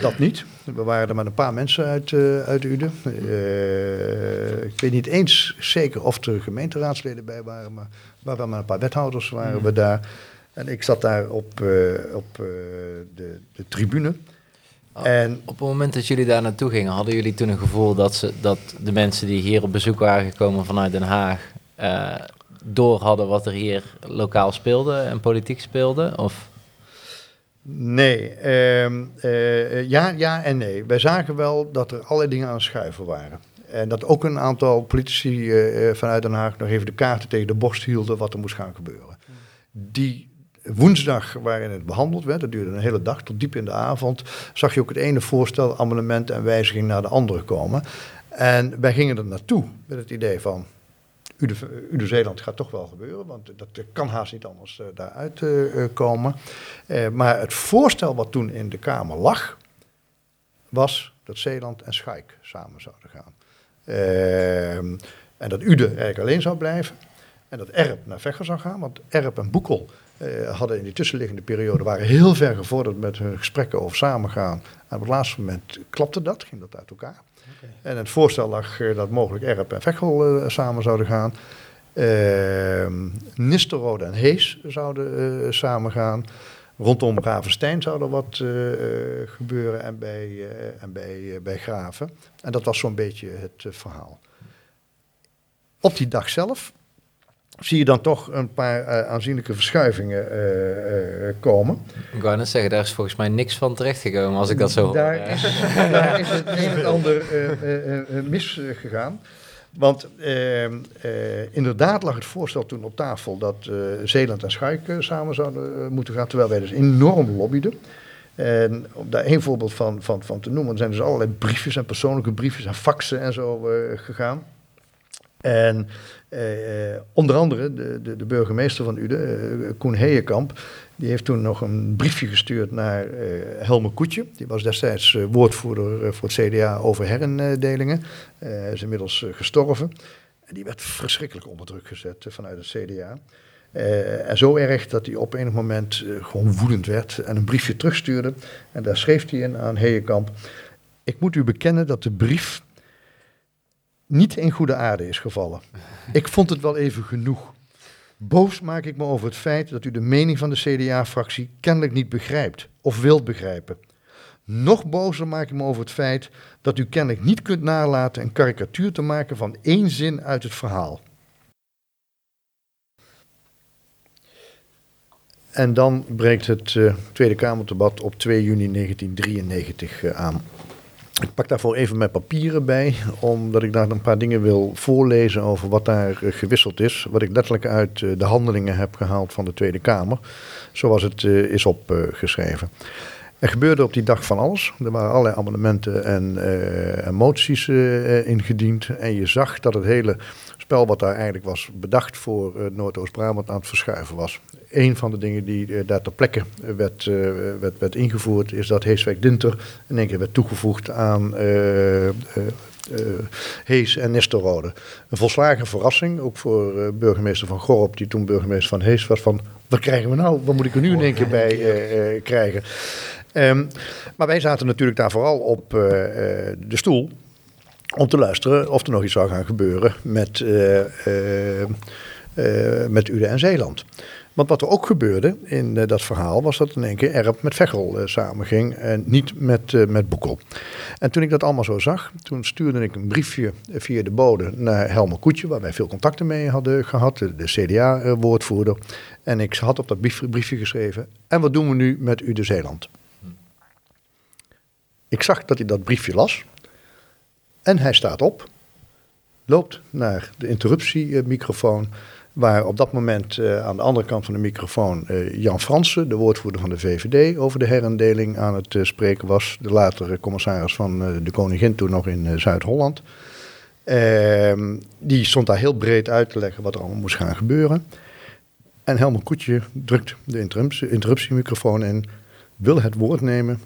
dat niet. We waren er met een paar mensen uit, eh uit Uden. Eh, ik weet niet eens zeker of er gemeenteraadsleden bij waren, maar, maar wel met een paar wethouders waren we daar. En ik zat daar op, eh, op de, de tribune. Oh. En Op het moment dat jullie daar naartoe gingen, hadden jullie toen een gevoel dat, ze, dat de mensen die hier op bezoek waren gekomen vanuit Den Haag door hadden wat er hier lokaal speelde en politiek speelde? Of Nee, ehm, eh, ja, ja en nee. Wij zagen wel dat er allerlei dingen aan het schuiven waren. En dat ook een aantal politici eh, eh, vanuit Den Haag nog even de kaarten tegen de borst hielden wat er moest gaan gebeuren. Die woensdag waarin het behandeld werd, dat duurde een hele dag tot diep in de avond, zag je ook het ene voorstel, amendement en wijziging naar de andere komen. En wij gingen er naartoe met het idee van, Ude, Ude Zeeland gaat toch wel gebeuren, want dat kan haast niet anders uh, daaruit uh, komen. Uh, maar het voorstel wat toen in de Kamer lag, was dat Zeeland en Schaik samen zouden gaan. Ehm, en dat Ude eigenlijk alleen zou blijven. En dat Erp naar Veghel zou gaan, want Erp en Boekel hadden in die tussenliggende periode waren heel ver gevorderd met hun gesprekken over samengaan. En op het laatste moment klapte dat, ging dat uit elkaar. En het voorstel lag uh, dat mogelijk Erp en Veghel uh, samen zouden gaan. Ehm, Nisterode en Hees zouden samen gaan. Rondom Ravenstein zou er wat gebeuren en bij, en bij, bij Graven. En dat was zo'n beetje het verhaal. Op die dag zelf zie je dan toch een paar uh, aanzienlijke verschuivingen uh, uh, komen. Ik wou net zeggen, daar is volgens mij niks van terechtgekomen als ik dat zo daar hoor. Is, daar is het een en ander misgegaan. Want ehm, inderdaad lag het voorstel toen op tafel dat Zeeland en Schaik samen zouden moeten gaan, terwijl wij dus enorm lobbyden. En om daar één voorbeeld van, van, van te noemen, er zijn dus allerlei briefjes en persoonlijke briefjes en faxen en zo gegaan. En eh, onder andere de, de, de, burgemeester van Uden, uh, Koen Heijenkamp, die heeft toen nog een briefje gestuurd naar uh, Helme Koetje. Die was destijds woordvoerder voor het CDA over herindelingen. Is inmiddels gestorven. En die werd verschrikkelijk onder druk gezet vanuit het CDA. en zo erg dat hij op enig moment gewoon woedend werd en een briefje terugstuurde. En daar schreef hij in aan Heijenkamp. Ik moet u bekennen dat de brief niet in goede aarde is gevallen. Ik vond het wel even genoeg. Boos maak ik me over het feit dat u de mening van de CDA-fractie kennelijk niet begrijpt of wilt begrijpen. Nog bozer maak ik me over het feit dat u kennelijk niet kunt nalaten een karikatuur te maken van één zin uit het verhaal. En dan breekt het uh, Tweede Kamerdebat op 2 juni 1993 uh, aan. Ik pak daarvoor even mijn papieren bij, omdat ik daar een paar dingen wil voorlezen over wat daar eh, gewisseld is. Wat ik letterlijk uit eh, de handelingen heb gehaald van de Tweede Kamer, zoals het eh, is opgeschreven. Er gebeurde op die dag van alles. Er waren allerlei amendementen en, moties ingediend. En je zag dat het hele spel wat daar eigenlijk was bedacht voor uh, Noordoost-Brabant aan het verschuiven was. Een van de dingen die daar ter plekke werd, werd, werd ingevoerd is dat Heeswijk-Dinter in één keer werd toegevoegd aan Hees en Nistelrode. Een volslagen verrassing, ook voor burgemeester Van Gorp, die toen burgemeester van Hees was, van wat krijgen we nou? Wat moet ik er nu in één keer bij krijgen? Um, maar wij zaten natuurlijk daar vooral op de stoel om te luisteren of er nog iets zou gaan gebeuren met, uh, met Uden en Zeeland. Want wat er ook gebeurde in dat verhaal was dat in één keer Erp met Veghel samenging en niet met, met Boekel. En toen ik dat allemaal zo zag, toen stuurde ik een briefje via de bode naar Helmer Koetje, waar wij veel contacten mee hadden gehad, de, de CDA-woordvoerder. En ik had op dat briefje geschreven, en wat doen we nu met Uden Zeeland? Ik zag dat hij dat briefje las. En hij staat op, loopt naar de interruptiemicrofoon, waar op dat moment uh, aan de andere kant van de microfoon uh, Jan Fransen, de woordvoerder van de VVD, over de herindeling aan het uh, spreken was. De latere commissaris van de Koningin, toen nog in Zuid-Holland. Ehm, die stond daar heel breed uit te leggen wat er allemaal moest gaan gebeuren. En Helmer Koetje drukt de interruptie, interruptiemicrofoon in, wil het woord nemen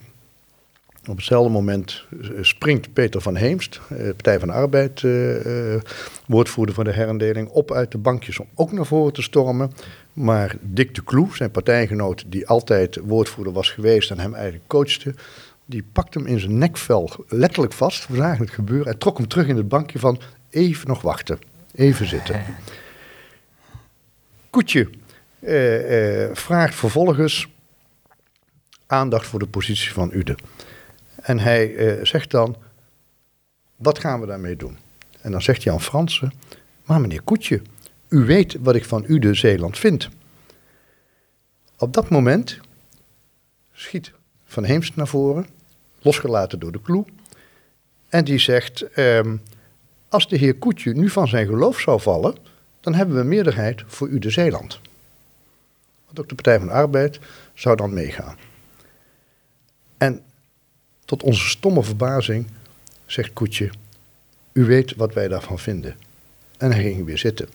op hetzelfde moment eh, springt Peter van Heemst, eh, Partij van de Arbeid, uh, woordvoerder van de herindeling, op uit de bankjes om ook naar voren te stormen. Maar Dick de Kloe, zijn partijgenoot, die altijd woordvoerder was geweest en hem eigenlijk coachte, die pakt hem in zijn nekvel letterlijk vast. We zagen het gebeuren. en trok hem terug in het bankje van even nog wachten, even zitten. Koetje vraagt vervolgens aandacht voor de positie van Ude. En hij uh, zegt dan, wat gaan we daarmee doen? En dan zegt Jan Fransen, maar meneer Koetje, u weet wat ik van u de Zeeland vind. Op dat moment schiet Van Heemst naar voren, losgelaten door de kloe. En die zegt, um, als de heer Koetje nu van zijn geloof zou vallen, dan hebben we meerderheid voor u de Zeeland. Want ook de Partij van de Arbeid zou dan meegaan. En tot onze stomme verbazing zegt Koetje: u weet wat wij daarvan vinden. En hij ging weer zitten.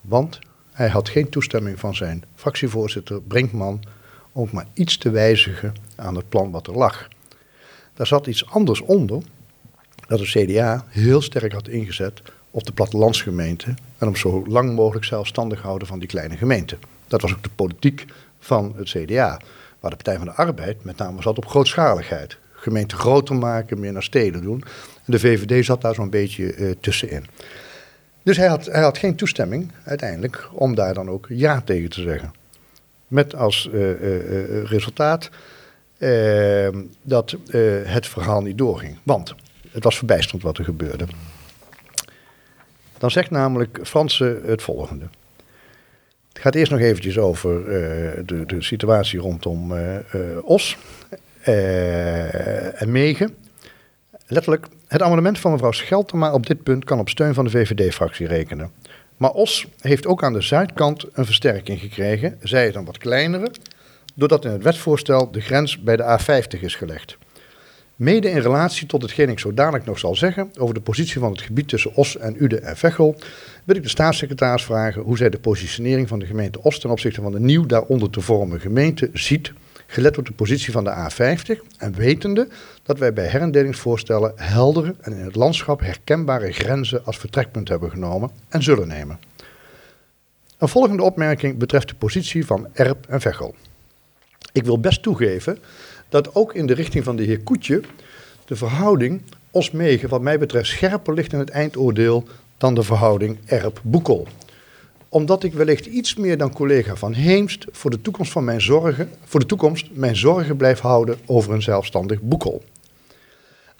Want hij had geen toestemming van zijn fractievoorzitter Brinkman om maar iets te wijzigen aan het plan wat er lag. Daar zat iets anders onder, dat het CDA heel sterk had ingezet op de plattelandsgemeente en om zo lang mogelijk zelfstandig houden van die kleine gemeente. Dat was ook de politiek van het CDA, de Partij van de Arbeid met name zat op grootschaligheid. Gemeenten groter maken, meer naar steden doen. En de VVD zat daar zo'n beetje uh, tussenin. Dus hij had, hij had geen toestemming uiteindelijk om daar dan ook ja tegen te zeggen. Met als uh, uh, resultaat dat het verhaal niet doorging. Want het was verbijsterend wat er gebeurde. Dan zegt namelijk Franse het volgende. Het gaat eerst nog eventjes over de, de, situatie rondom Os en Megen. Letterlijk, het amendement van mevrouw Scheltema op dit punt kan op steun van de VVD-fractie rekenen. Maar Os heeft ook aan de zuidkant een versterking gekregen, zij het een wat kleinere, doordat in het wetsvoorstel de grens bij de A50 is gelegd. Mede in relatie tot hetgeen ik zo dadelijk nog zal zeggen over de positie van het gebied tussen Os en Ude en Veghel, wil ik de staatssecretaris vragen hoe zij de positionering van de gemeente Os ten opzichte van de nieuw daaronder te vormen gemeente ziet gelet op de positie van de A50 en wetende dat wij bij herendelingsvoorstellen heldere en in het landschap herkenbare grenzen als vertrekpunt hebben genomen en zullen nemen. Een volgende opmerking betreft de positie van Erp en Veghel. Ik wil best toegeven dat ook in de richting van de heer Koetje de verhouding Osmegen wat mij betreft scherper ligt in het eindoordeel dan de verhouding Erp-Boekel omdat ik wellicht iets meer dan collega Van Heemst voor de toekomst van mijn zorgen, voor de toekomst mijn zorgen blijf houden over een zelfstandig boekel.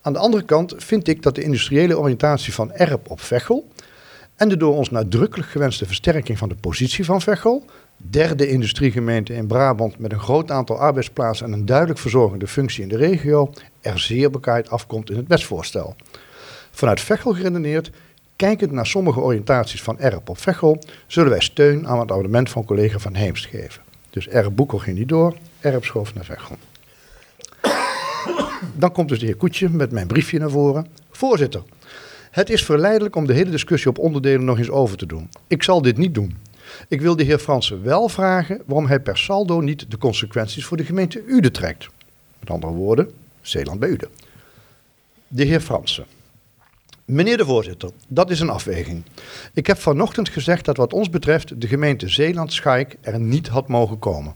Aan de andere kant vind ik dat de industriële oriëntatie van Erp op Veghel en de door ons nadrukkelijk gewenste versterking van de positie van Veghel, derde industriegemeente in Brabant met een groot aantal arbeidsplaatsen en een duidelijk verzorgende functie in de regio, er zeer bekaaid afkomt in het wetsvoorstel. Vanuit Veghel geredeneerd Kijkend naar sommige oriëntaties van Erp op Veghel, zullen wij steun aan het abonnement van collega Van Heemst geven. Dus Erp Boekel ging niet door, Erp schoof naar Veghel. Dan komt dus de heer Koetje met mijn briefje naar voren. Voorzitter, het is verleidelijk om de hele discussie op onderdelen nog eens over te doen. Ik zal dit niet doen. Ik wil de heer Fransen wel vragen waarom hij per saldo niet de consequenties voor de gemeente Uden trekt. Met andere woorden, Zeeland bij Uden. De heer Fransen. Meneer de voorzitter, dat is een afweging. Ik heb vanochtend gezegd dat wat ons betreft de gemeente Zeeland-Schaik er niet had mogen komen.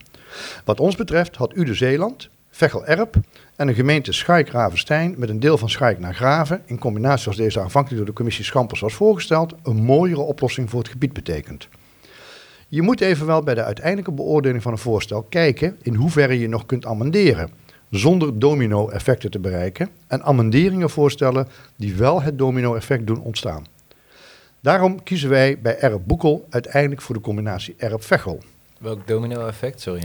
Wat ons betreft had u de Zeeland, Veghel-Erp en een gemeente Schaik-Ravenstein met een deel van Schaik naar Graven, in combinatie als deze aanvankelijk door de commissie Schampers was voorgesteld, een mooiere oplossing voor het gebied betekent. Je moet evenwel bij de uiteindelijke beoordeling van een voorstel kijken in hoeverre je nog kunt amenderen zonder domino-effecten te bereiken en amenderingen voorstellen die wel het domino-effect doen ontstaan. Daarom kiezen wij bij Erp Boekel uiteindelijk voor de combinatie Erp Vechel. Welk domino-effect, sorry?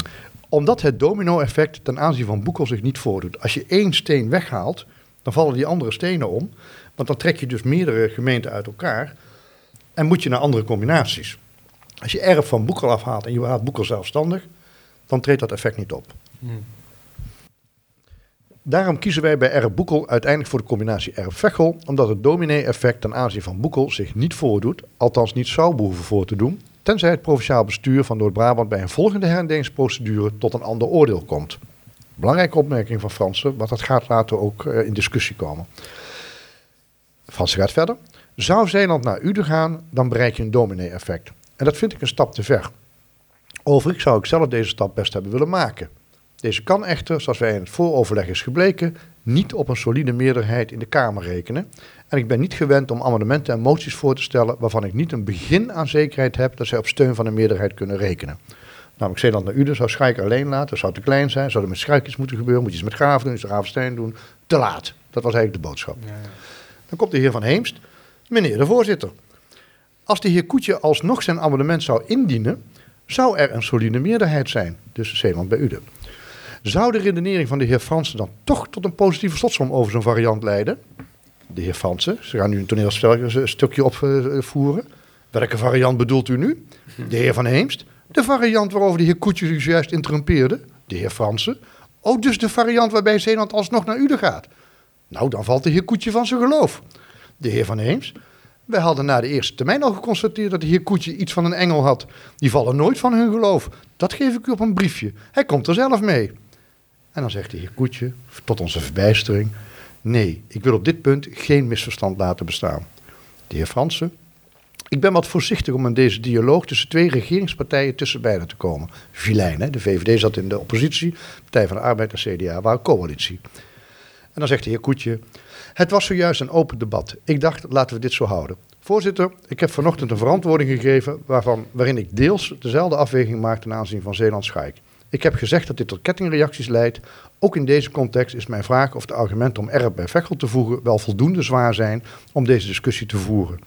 Omdat het domino-effect ten aanzien van Boekel zich niet voordoet. Als je één steen weghaalt, dan vallen die andere stenen om. Want dan trek je dus meerdere gemeenten uit elkaar en moet je naar andere combinaties. Als je Erp van Boekel afhaalt en je haalt Boekel zelfstandig, dan treedt dat effect niet op. Hmm. Daarom kiezen wij bij R. Boekel uiteindelijk voor de combinatie R. Vechel, omdat het dominee-effect ten aanzien van Boekel zich niet voordoet, althans niet zou behoeven voor te doen, tenzij het provinciaal bestuur van Noord-Brabant bij een volgende herendelingsprocedure tot een ander oordeel komt. Belangrijke opmerking van Fransen, want dat gaat later ook uh, in discussie komen. Fransen gaat verder. Zou Zeeland naar Uden gaan, dan bereik je een dominee-effect. En dat vind ik een stap te ver. Overigens zou ik zelf deze stap best hebben willen maken. Deze kan echter, zoals wij in het vooroverleg is gebleken, niet op een solide meerderheid in de Kamer rekenen. En ik ben niet gewend om amendementen en moties voor te stellen waarvan ik niet een begin aan zekerheid heb dat zij op steun van een meerderheid kunnen rekenen. Namelijk Zeeland naar Uden zou Schaik alleen laten, zou te klein zijn, zou er met Schaik moeten gebeuren, moet je iets met Graven doen, iets Ravenstein doen. Te laat. Dat was eigenlijk de boodschap. Ja, ja. Dan komt de heer Van Heemst. Meneer de voorzitter, als de heer Koetje alsnog zijn amendement zou indienen, zou er een solide meerderheid zijn. Dus Zeeland bij Uden. Zou de redenering van de heer Fransen dan toch tot een positieve slotsom over zo'n variant leiden? De heer Fransen, ze gaan nu een toneelstukje opvoeren. Welke variant bedoelt u nu? De heer Van Heemst. De variant waarover de heer Koetje u juist interrumpeerde. De heer Fransen. Oh, dus de variant waarbij Zeeland alsnog naar Uden gaat. Nou, dan valt de heer Koetje van zijn geloof. de heer Van Heems. Wij hadden na de eerste termijn al geconstateerd dat de heer Koetje iets van een engel had. Die vallen nooit van hun geloof. Dat geef ik u op een briefje. Hij komt er zelf mee. En dan zegt de heer Koetje, tot onze verbijstering... Nee, ik wil op dit punt geen misverstand laten bestaan. De heer Fransen, ik ben wat voorzichtig om in deze dialoog tussen twee regeringspartijen tussen beiden te komen. Vilijn, hè? de VVD zat in de oppositie, Partij van de Arbeid en CDA waren coalitie. En dan zegt de heer Koetje, het was zojuist een open debat. Ik dacht, laten we dit zo houden. Voorzitter, ik heb vanochtend een verantwoording gegeven waarvan, waarin ik deels dezelfde afweging maak ten aanzien van Zeeland Schaik. Ik heb gezegd dat dit tot kettingreacties leidt. Ook in deze context is mijn vraag of de argumenten om erp bij Vechel te voegen wel voldoende zwaar zijn om deze discussie te voeren.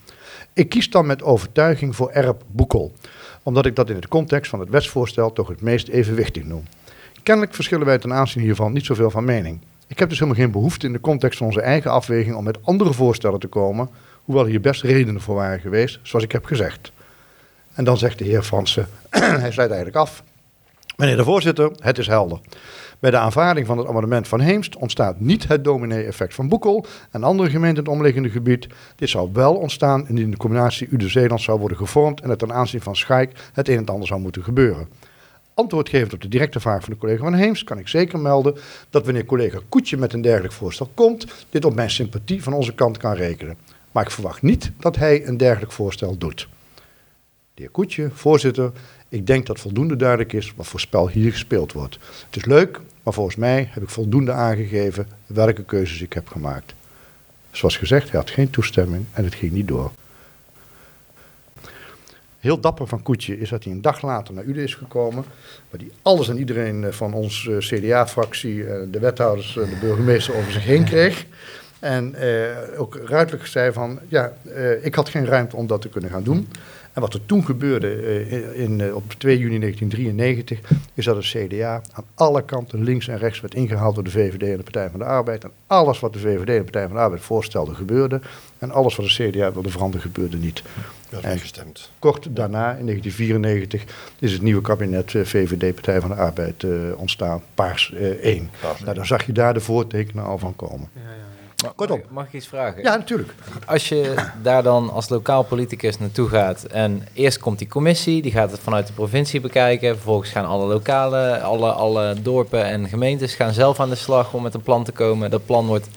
Ik kies dan met overtuiging voor erp Boekel, omdat ik dat in het context van het wetsvoorstel toch het meest evenwichtig noem. Kennelijk verschillen wij ten aanzien hiervan niet zoveel van mening. Ik heb dus helemaal geen behoefte in de context van onze eigen afweging om met andere voorstellen te komen, hoewel hier best redenen voor waren geweest, zoals ik heb gezegd. En dan zegt de heer Fransen, hij sluit eigenlijk af. Meneer de voorzitter, het is helder. Bij de aanvaarding van het amendement van Heemst ontstaat niet het dominee-effect van Boekel en andere gemeenten in het omliggende gebied. Dit zou wel ontstaan indien de combinatie Ude-Zeeland zou worden gevormd en het ten aanzien van Schaik het een en ander zou moeten gebeuren. Antwoord gevend op de directe vraag van de collega van Heems kan ik zeker melden dat wanneer collega Koetje met een dergelijk voorstel komt, dit op mijn sympathie van onze kant kan rekenen. Maar ik verwacht niet dat hij een dergelijk voorstel doet. De heer Koetje, voorzitter, ik denk dat voldoende duidelijk is wat voor spel hier gespeeld wordt. Het is leuk, maar volgens mij heb ik voldoende aangegeven welke keuzes ik heb gemaakt. Zoals gezegd, hij had geen toestemming en het ging niet door. Heel dapper van Koetje is dat hij een dag later naar Uden is gekomen. Waar hij alles en iedereen eh, van onze eh, CDA-fractie, eh, de wethouders, de burgemeester over zich heen kreeg. En eh, ook ruidelijk zei van, ja, eh, ik had geen ruimte om dat te kunnen gaan doen. En wat er toen gebeurde uh, in, uh, op 2 juni 1993, is dat het CDA aan alle kanten links en rechts werd ingehaald door de VVD en de Partij van de Arbeid. En alles wat de VVD en de Partij van de Arbeid voorstelden gebeurde. En alles wat de CDA wilde veranderen gebeurde niet. En gestemd. Kort daarna, in 1994, is het nieuwe kabinet uh, VVD Partij van de Arbeid ontstaan, Paars 1. Paars nou, dan zag je daar de voortekenen al van komen. Ja, ja. Kortom. Mag, mag ik iets vragen? Ja, natuurlijk. Als je daar dan als lokaal politicus naartoe gaat en eerst komt die commissie, die gaat het vanuit de provincie bekijken. Vervolgens gaan alle lokale, alle, alle dorpen en gemeentes gaan zelf aan de slag om met een plan te komen. Dat plan wordt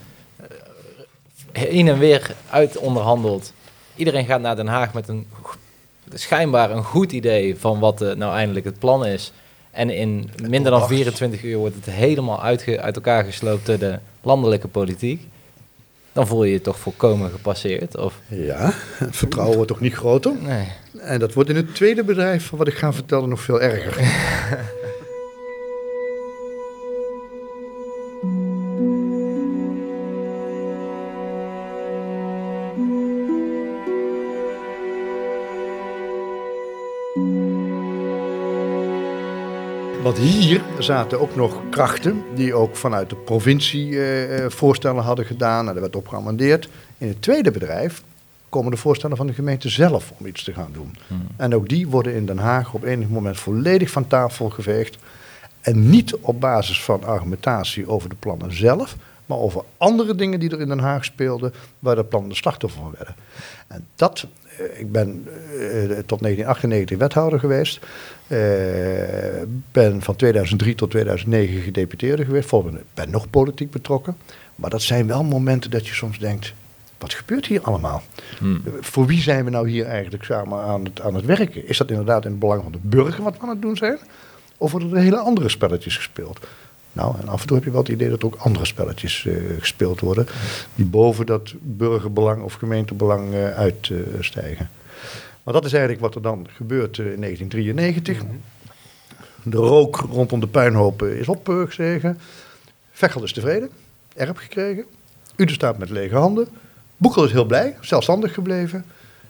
heen en weer uit onderhandeld. Iedereen gaat naar Den Haag met een schijnbaar een goed idee van wat de, nou eindelijk het plan is. En in minder dan 24 uur wordt het helemaal uit, uit elkaar gesloopt door de landelijke politiek dan voel je je toch volkomen gepasseerd. Of? Ja, het vertrouwen wordt toch niet groter? Nee. En dat wordt in het tweede bedrijf, van wat ik ga vertellen, nog veel erger. Want hier zaten ook nog krachten die ook vanuit de provincie eh, voorstellen hadden gedaan. En dat werd opgeamendeerd. In het tweede bedrijf komen de voorstellen van de gemeente zelf om iets te gaan doen. Hmm. En ook die worden in Den Haag op enig moment volledig van tafel geveegd. En niet op basis van argumentatie over de plannen zelf, maar over andere dingen die er in Den Haag speelden, waar de plannen de slachtoffer van werden. En dat eh, ik ben tot 1998 wethouder geweest. Uh, ben van 2003 tot 2009 gedeputeerde geweest. Ik ben nog politiek betrokken. Maar dat zijn wel momenten dat je soms denkt... Wat gebeurt hier allemaal? Hmm. Voor wie zijn we nou hier eigenlijk samen aan het, aan het werken? Is dat inderdaad in het belang van de burger wat we aan het doen zijn? Of worden er hele andere spelletjes gespeeld? Nou, en af en toe heb je wel het idee dat er ook andere spelletjes uh, gespeeld worden. Die boven dat burgerbelang of gemeentebelang uh, uitstijgen. Maar dat is eigenlijk wat er dan gebeurt in 1993. De rook rondom de puinhopen is opgezegen. Vechel is tevreden, erp gekregen. Uden staat met lege handen. Boekel is heel blij, zelfstandig gebleven.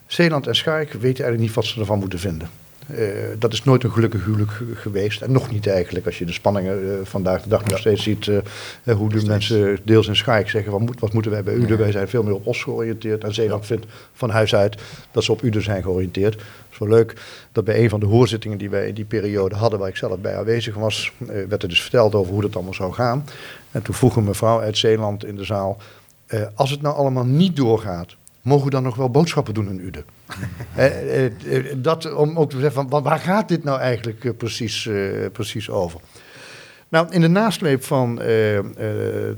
Zeeland en Schaik weten eigenlijk niet wat ze ervan moeten vinden. Uh, dat is nooit een gelukkig huwelijk geweest. En nog niet eigenlijk, als je de spanningen uh, vandaag de dag nog steeds ziet. Uh, hoe de mensen deels in Schaik zeggen, wat, moet, wat moeten wij bij Uden? Wij zijn veel meer op Os georiënteerd. En Zeeland vindt van huis uit dat ze op Uden zijn georiënteerd. Het is wel leuk dat bij een van de hoorzittingen die wij in die periode hadden, waar ik zelf bij aanwezig was, werd er dus verteld over hoe dat allemaal zou gaan. En toen vroeg een mevrouw uit Zeeland in de zaal, als het nou allemaal niet doorgaat, mogen we dan nog wel boodschappen doen in Uden? Eh, eh, eh, dat om ook te zeggen, van, wa- waar gaat dit nou eigenlijk eh, precies, eh, precies over? Nou, in de nasleep van eh, eh,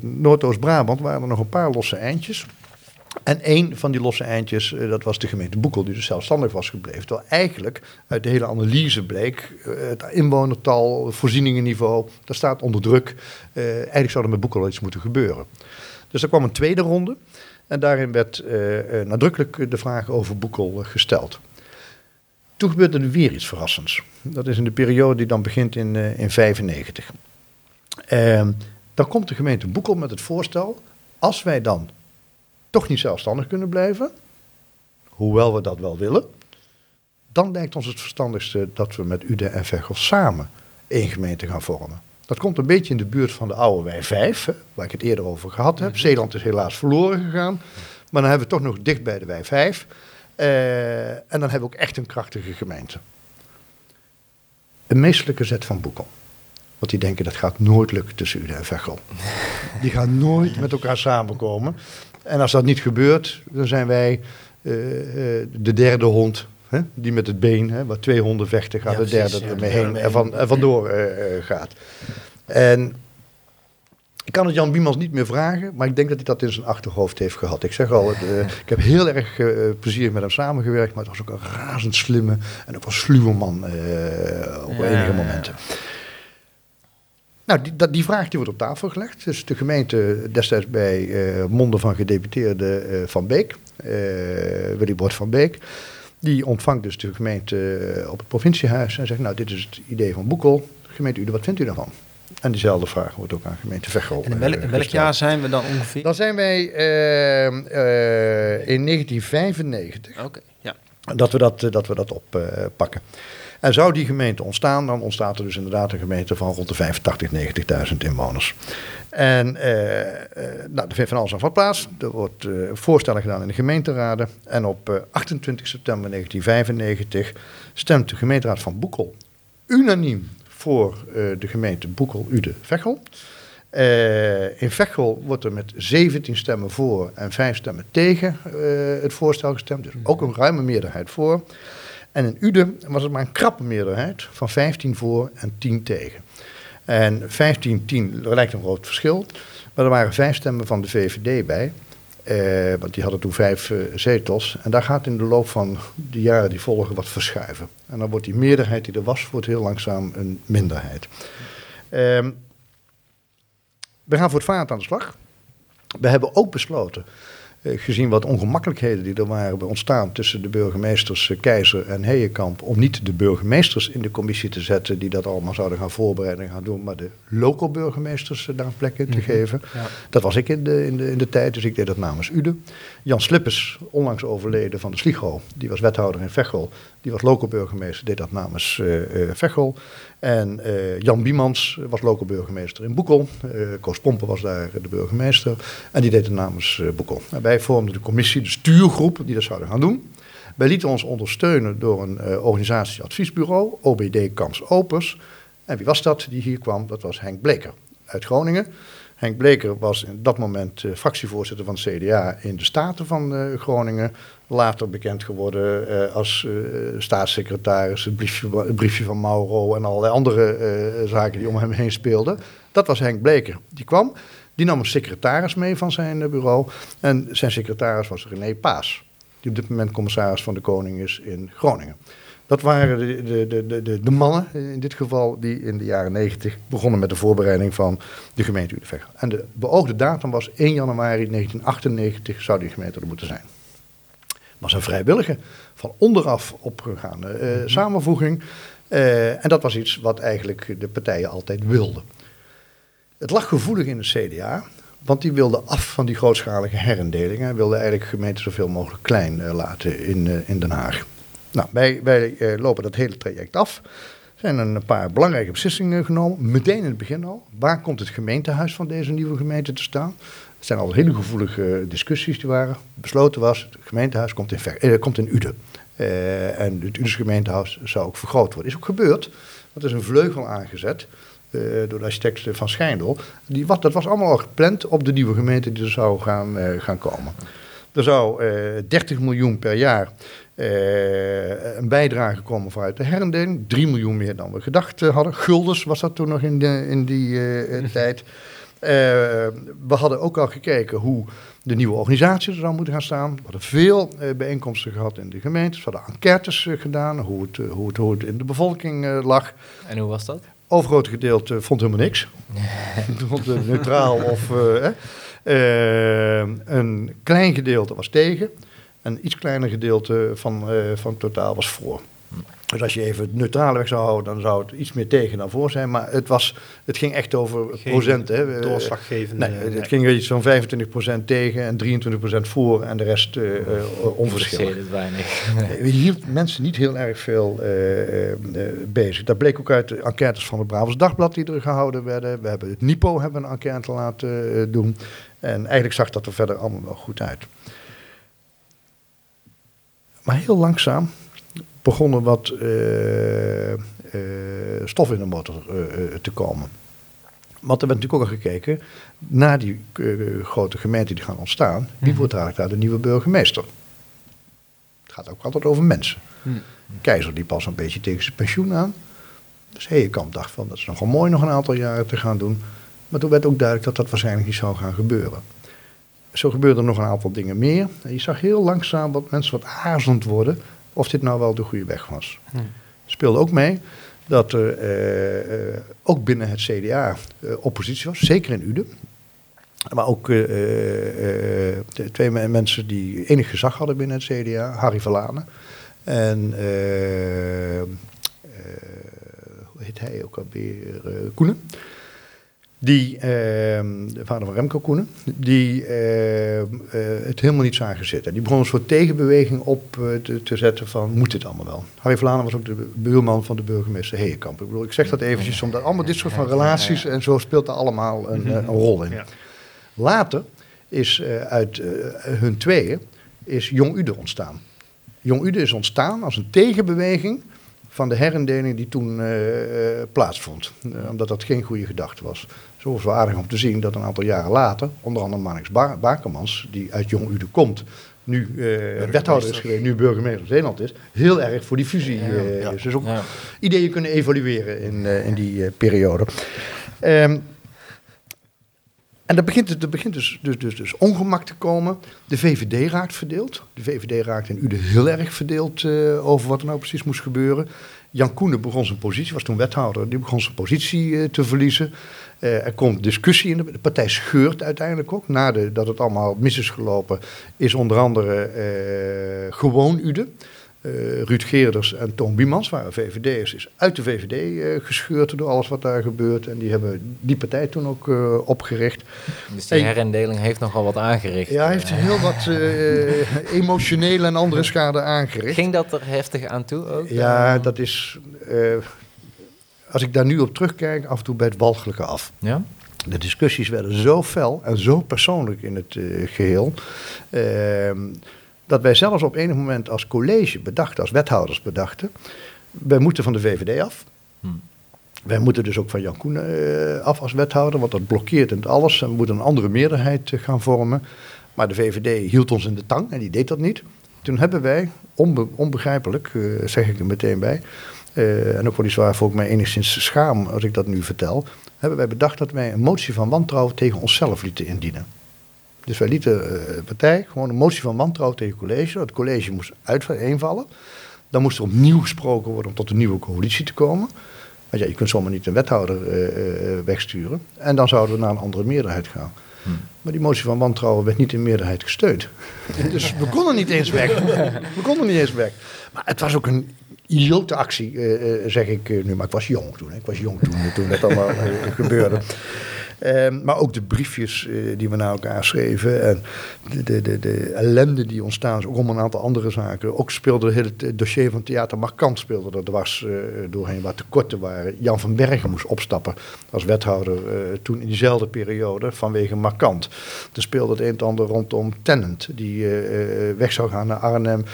Noordoost-Brabant waren er nog een paar losse eindjes. En één van die losse eindjes, dat was de gemeente Boekel, die dus zelfstandig was gebleven. Terwijl eigenlijk uit de hele analyse bleek, het inwonertal, het voorzieningenniveau, dat staat onder druk. Eh, eigenlijk zou er met Boekel iets moeten gebeuren. Dus er kwam een tweede ronde en daarin werd eh, eh, nadrukkelijk de vraag over Boekel eh, gesteld. Toen gebeurde er weer iets verrassends. Dat is in de periode die dan begint in 1995. dan komt de gemeente Boekel met het voorstel, als wij dan toch niet zelfstandig kunnen blijven, hoewel we dat wel willen, dan lijkt ons het verstandigste dat we met Uden en Veghel samen één gemeente gaan vormen. Dat komt een beetje in de buurt van de oude Wij 5, hè, waar ik het eerder over gehad heb. Zeeland is helaas verloren gegaan, maar dan hebben we toch nog dicht bij de Wij 5. Eh, en dan hebben we ook echt een krachtige gemeente. Een meestelijke zet van Boekel. Want die denken dat gaat nooit lukken tussen Uden en Veghel. Die gaan nooit met elkaar samenkomen. En als dat niet gebeurt, dan zijn wij eh, eh, de derde hond. Hè, die met het been, hè, waar twee honden vechten, gaat Ja, de derde precies, ja, ermee heen derde en, van, en vandoor eh, eh, gaat. En ik kan het Jan Biemans niet meer vragen, maar ik denk dat hij dat in zijn achterhoofd heeft gehad. Ik zeg al, ik heb heel erg eh, plezier met hem samengewerkt, maar het was ook een razend slimme en ook wel sluwe man op Ja, enige momenten. Nou, die, dat, die vraag die wordt op tafel gelegd. Dus de gemeente destijds bij monden van gedeputeerde Van Beek, Willy Bord van Beek, die ontvangt dus de gemeente eh, op het provinciehuis en zegt, nou, dit is het idee van Boekel. Gemeente Uden, wat vindt u daarvan? En diezelfde vraag wordt ook aan gemeente Veghel En in welk, eh, in welk jaar zijn we dan ongeveer? Dan zijn wij eh, in 1995 Oké, ja. dat we dat, dat, we dat oppakken. En zou die gemeente ontstaan, dan ontstaat er dus inderdaad een gemeente van rond de 85, 90.000 inwoners. En eh, eh, nou, er vindt van alles af wat plaats. Er wordt eh, voorstellen gedaan in de gemeenteraden. En op eh, 28 september 1995 stemt de gemeenteraad van Boekel unaniem voor eh, de gemeente Boekel-Ude-Veghel. Eh, in Veghel wordt er met 17 stemmen voor en 5 stemmen tegen eh, het voorstel gestemd. Dus ook een ruime meerderheid voor. En in Uden was het maar een krappe meerderheid van 15 voor en 10 tegen. En 15-10 er lijkt een groot verschil. Maar er waren vijf stemmen van de VVD bij. Eh, want die hadden toen vijf eh, zetels. En daar gaat in de loop van de jaren die volgen wat verschuiven. En dan wordt die meerderheid die er was, wordt heel langzaam een minderheid. Ehm, we gaan voor het vaart aan de slag. We hebben ook besloten, gezien wat ongemakkelijkheden die er waren bij ontstaan tussen de burgemeesters eh, Keizer en Heijenkamp, om niet de burgemeesters in de commissie te zetten die dat allemaal zouden gaan voorbereiden en gaan doen, maar de local burgemeesters eh, daar een plek in te geven. Ja. Dat was ik in de, in, de, in de tijd, dus ik deed dat namens Ude. Jan Slippers, onlangs overleden van de Sligo, die was wethouder in Veghel. Die was local burgemeester, deed dat namens eh eh, Veghel. En eh, Jan Biemans was local burgemeester in Boekel. Koos Pompen was daar de burgemeester. En die deed het namens Boekel. En wij vormden de commissie, de stuurgroep, die dat zouden gaan doen. Wij lieten ons ondersteunen door een eh, organisatie-adviesbureau, OBD Kans Opers. En wie was dat die hier kwam? Dat was Henk Bleker uit Groningen. Henk Bleker was in dat moment fractievoorzitter van het CDA in de Staten van Groningen. Later bekend geworden eh, als eh, staatssecretaris, het briefje, briefje van Mauro en allerlei andere eh, zaken die om hem heen speelden. Dat was Henk Bleker. Die kwam, die nam een secretaris mee van zijn bureau. En zijn secretaris was René Paas, die op dit moment commissaris van de Koning is in Groningen. Dat waren de, de, de, de- de, mannen in dit geval die in de jaren 90 begonnen met de voorbereiding van de gemeente Utrecht. En de beoogde datum was 1 januari 1998 zou die gemeente er moeten zijn. Was een vrijwillige, van onderaf opgegaane eh, samenvoeging. Eh, en dat was iets wat eigenlijk de partijen altijd wilden. Het lag gevoelig in de CDA, want die wilde af van die grootschalige herindelingen. Hij wilde eigenlijk gemeenten zoveel mogelijk klein eh, laten in, in Den Haag. Nou, wij, wij lopen dat hele traject af. Er zijn een paar belangrijke beslissingen genomen, meteen in het begin al. Waar komt het gemeentehuis van deze nieuwe gemeente te staan? Er zijn al hele gevoelige discussies die waren. Besloten was, het gemeentehuis komt in, Ver- eh, komt in Uden. Eh, en het Udens gemeentehuis zou ook vergroot worden. Is ook gebeurd. Want er is een vleugel aangezet eh, door de architect van Schijndel. Die, wat, dat was allemaal al gepland op de nieuwe gemeente die er zou gaan, eh, gaan komen. Er zou eh 30 miljoen per jaar eh, een bijdrage komen vanuit de herindeling. 3 miljoen meer dan we gedacht eh, hadden. Guldens was dat toen nog in, de, in die eh, eh, tijd. Eh, we hadden ook al gekeken hoe de nieuwe organisatie er zou moeten gaan staan. We hadden veel eh, bijeenkomsten gehad in de gemeentes. We hadden enquêtes eh, gedaan, hoe het, hoe, het, hoe het in de bevolking lag. En hoe was dat? Overgrote gedeelte vond helemaal niks. vond het neutraal of... een klein gedeelte was tegen. Een iets kleiner gedeelte van, van het totaal was voor. Dus als je even het neutrale weg zou houden, dan zou het iets meer tegen dan voor zijn. Maar het, was, het ging echt over Geen procenten. Hè. Eh, Doorslaggevende. Nee, het ging iets van 25% tegen en 23% voor en de rest eh eh, onverschillig. Het weinig. We hield mensen niet heel erg veel eh, eh, eh, bezig. Dat bleek ook uit de enquêtes van het Brabants Dagblad die er gehouden werden. We hebben het NIPO hebben een enquête laten eh, doen. En eigenlijk zag dat er verder allemaal wel goed uit. Maar heel langzaam begon er wat eh, eh, stof in de motor eh, te komen. Want er werd natuurlijk ook al gekeken naar die grote gemeenten die gaan ontstaan. Wie Mhm. wordt eigenlijk daar de nieuwe burgemeester? Het gaat ook altijd over mensen. Hmm. Keizer liep pas een beetje tegen zijn pensioen aan. Dus Heekamp dacht van dat is nogal mooi nog een aantal jaren te gaan doen. Maar toen werd ook duidelijk dat dat waarschijnlijk niet zou gaan gebeuren. Zo gebeurden er nog een aantal dingen meer. En je zag heel langzaam dat mensen wat aarzelend worden of dit nou wel de goede weg was. Hmm. Speelde ook mee dat er eh, eh, ook binnen het CDA eh, oppositie was, zeker in Uden. Maar ook de twee me- mensen die enig gezag hadden binnen het CDA, Harry Verlanen en hoe heet hij ook alweer, Koenen. Die, ehm, de vader van Remco Koenen, die ehm, eh, het helemaal niet zagen zitten. Die begon een soort tegenbeweging op eh, te, te zetten van, moet dit allemaal wel? Harry Vlanen was ook de buurman van de burgemeester Heekamp. Ik bedoel, ik zeg dat eventjes, omdat allemaal dit soort van relaties en zo speelt er allemaal een, eh, een rol in. Ja. Later is eh, uit eh, hun tweeën is Jong Ude ontstaan. Jong Ude is ontstaan als een tegenbeweging van de herindeling die toen eh, eh, plaatsvond. Eh, omdat dat geen goede gedachte was. Zo was het aardig om te zien dat een aantal jaren later, onder andere Marnix Ba Bakermans, die uit Jong Ude komt, nu eh, wethouder is geweest, nu burgemeester van Zeeland is, heel erg voor die fusie eh, Ja. is. Dus ook Ja. ideeën kunnen evalueren in, eh, in die eh, periode. Ehm, en er begint, er begint dus, dus, dus, dus ongemak te komen. De VVD raakt verdeeld. De VVD raakt in Uden heel erg verdeeld eh, over wat er nou precies moest gebeuren. Jan Koenen begon zijn positie, was toen wethouder, die begon zijn positie eh, te verliezen. Eh, er komt discussie in de, de partij scheurt uiteindelijk ook. Nadat het allemaal mis is gelopen, is onder andere eh, gewoon Uden. Eh, Ruud Geerders en Toon Biemans waren VVD'ers, is uit de VVD eh, gescheurd door alles wat daar gebeurt. En die hebben die partij toen ook eh, opgericht. Dus die herindeling heeft nogal wat aangericht. Ja, heeft heel wat emotionele en andere schade aangericht. Ging dat er heftig aan toe ook? Ja, dat is. als ik daar nu op terugkijk, af en toe bij het walgelijke af. Ja? De discussies werden zo fel en zo persoonlijk in het eh, geheel. Dat wij zelfs op enig moment als college bedachten, als wethouders bedachten. Wij moeten van de VVD af. Hm. Wij moeten dus ook van Jan Koenen eh, af als wethouder, want dat blokkeert in het alles. En we moeten een andere meerderheid eh, gaan vormen. Maar de VVD hield ons in de tang en die deed dat niet. Toen hebben wij, onbe- onbegrijpelijk, eh, zeg ik er meteen bij, en ook wel iets waarvoor ik mij enigszins schaam als ik dat nu vertel, hebben wij bedacht dat wij een motie van wantrouwen tegen onszelf lieten indienen. Dus wij lieten eh, de partij gewoon een motie van wantrouwen tegen het college. Het college moest uiteenvallen. Dan moest er opnieuw gesproken worden om tot een nieuwe coalitie te komen. Want ja, je kunt zomaar niet een wethouder eh, eh, wegsturen. En dan zouden we naar een andere meerderheid gaan. Maar die motie van wantrouwen werd niet in meerderheid gesteund. dus we konden niet eens weg. We konden niet eens weg. Maar het was ook een idiote actie, zeg ik nu. Maar ik was jong toen. hè. Ik was jong toen, toen dat allemaal gebeurde. Ehm, maar ook de briefjes eh, die we naar elkaar schreven. En de, de, de, de ellende die ontstaan is, ook om een aantal andere zaken. Ook speelde het dossier van Theater Markant speelde er dwars eh, doorheen, waar tekorten waren. Jan van Bergen moest opstappen als wethouder eh, toen in diezelfde periode vanwege Markant. Er speelde het een en ander rondom Tennant, die weg zou gaan naar Arnhem,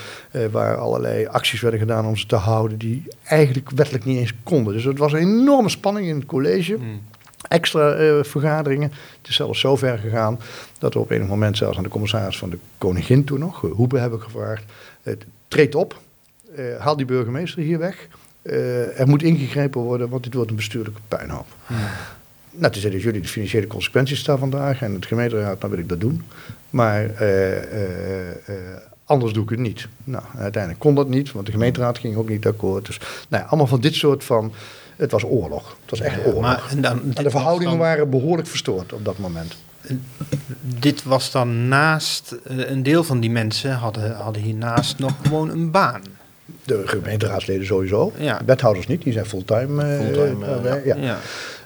waar allerlei acties werden gedaan om ze te houden, die eigenlijk wettelijk niet eens konden. Dus het was een enorme spanning in het college. Hmm. Extra eh, vergaderingen. Het is zelfs zo ver gegaan dat we op enig moment zelfs aan de commissaris van de koningin toen nog, uh, Hoebe, hebben gevraagd. Uh, treed op, uh, haal die burgemeester hier weg. er moet ingegrepen worden, want dit wordt een bestuurlijke puinhoop. Hmm. Nou, toen zeiden jullie de financiële consequenties staan vandaag en het gemeenteraad, dan wil ik dat doen. Maar anders doe ik het niet. Nou, uiteindelijk kon dat niet, want de gemeenteraad ging ook niet akkoord. Dus nou ja, allemaal van dit soort van het was oorlog. Het was echt ja, oorlog. Maar, en, dan, en de verhoudingen waren behoorlijk verstoord op dat moment. Dit was dan naast, eh, een deel van die mensen hadden, hadden hiernaast nog gewoon een baan. De gemeenteraadsleden sowieso. Ja. wethouders niet, die zijn fulltime. Uh, fulltime uh, ja. ja.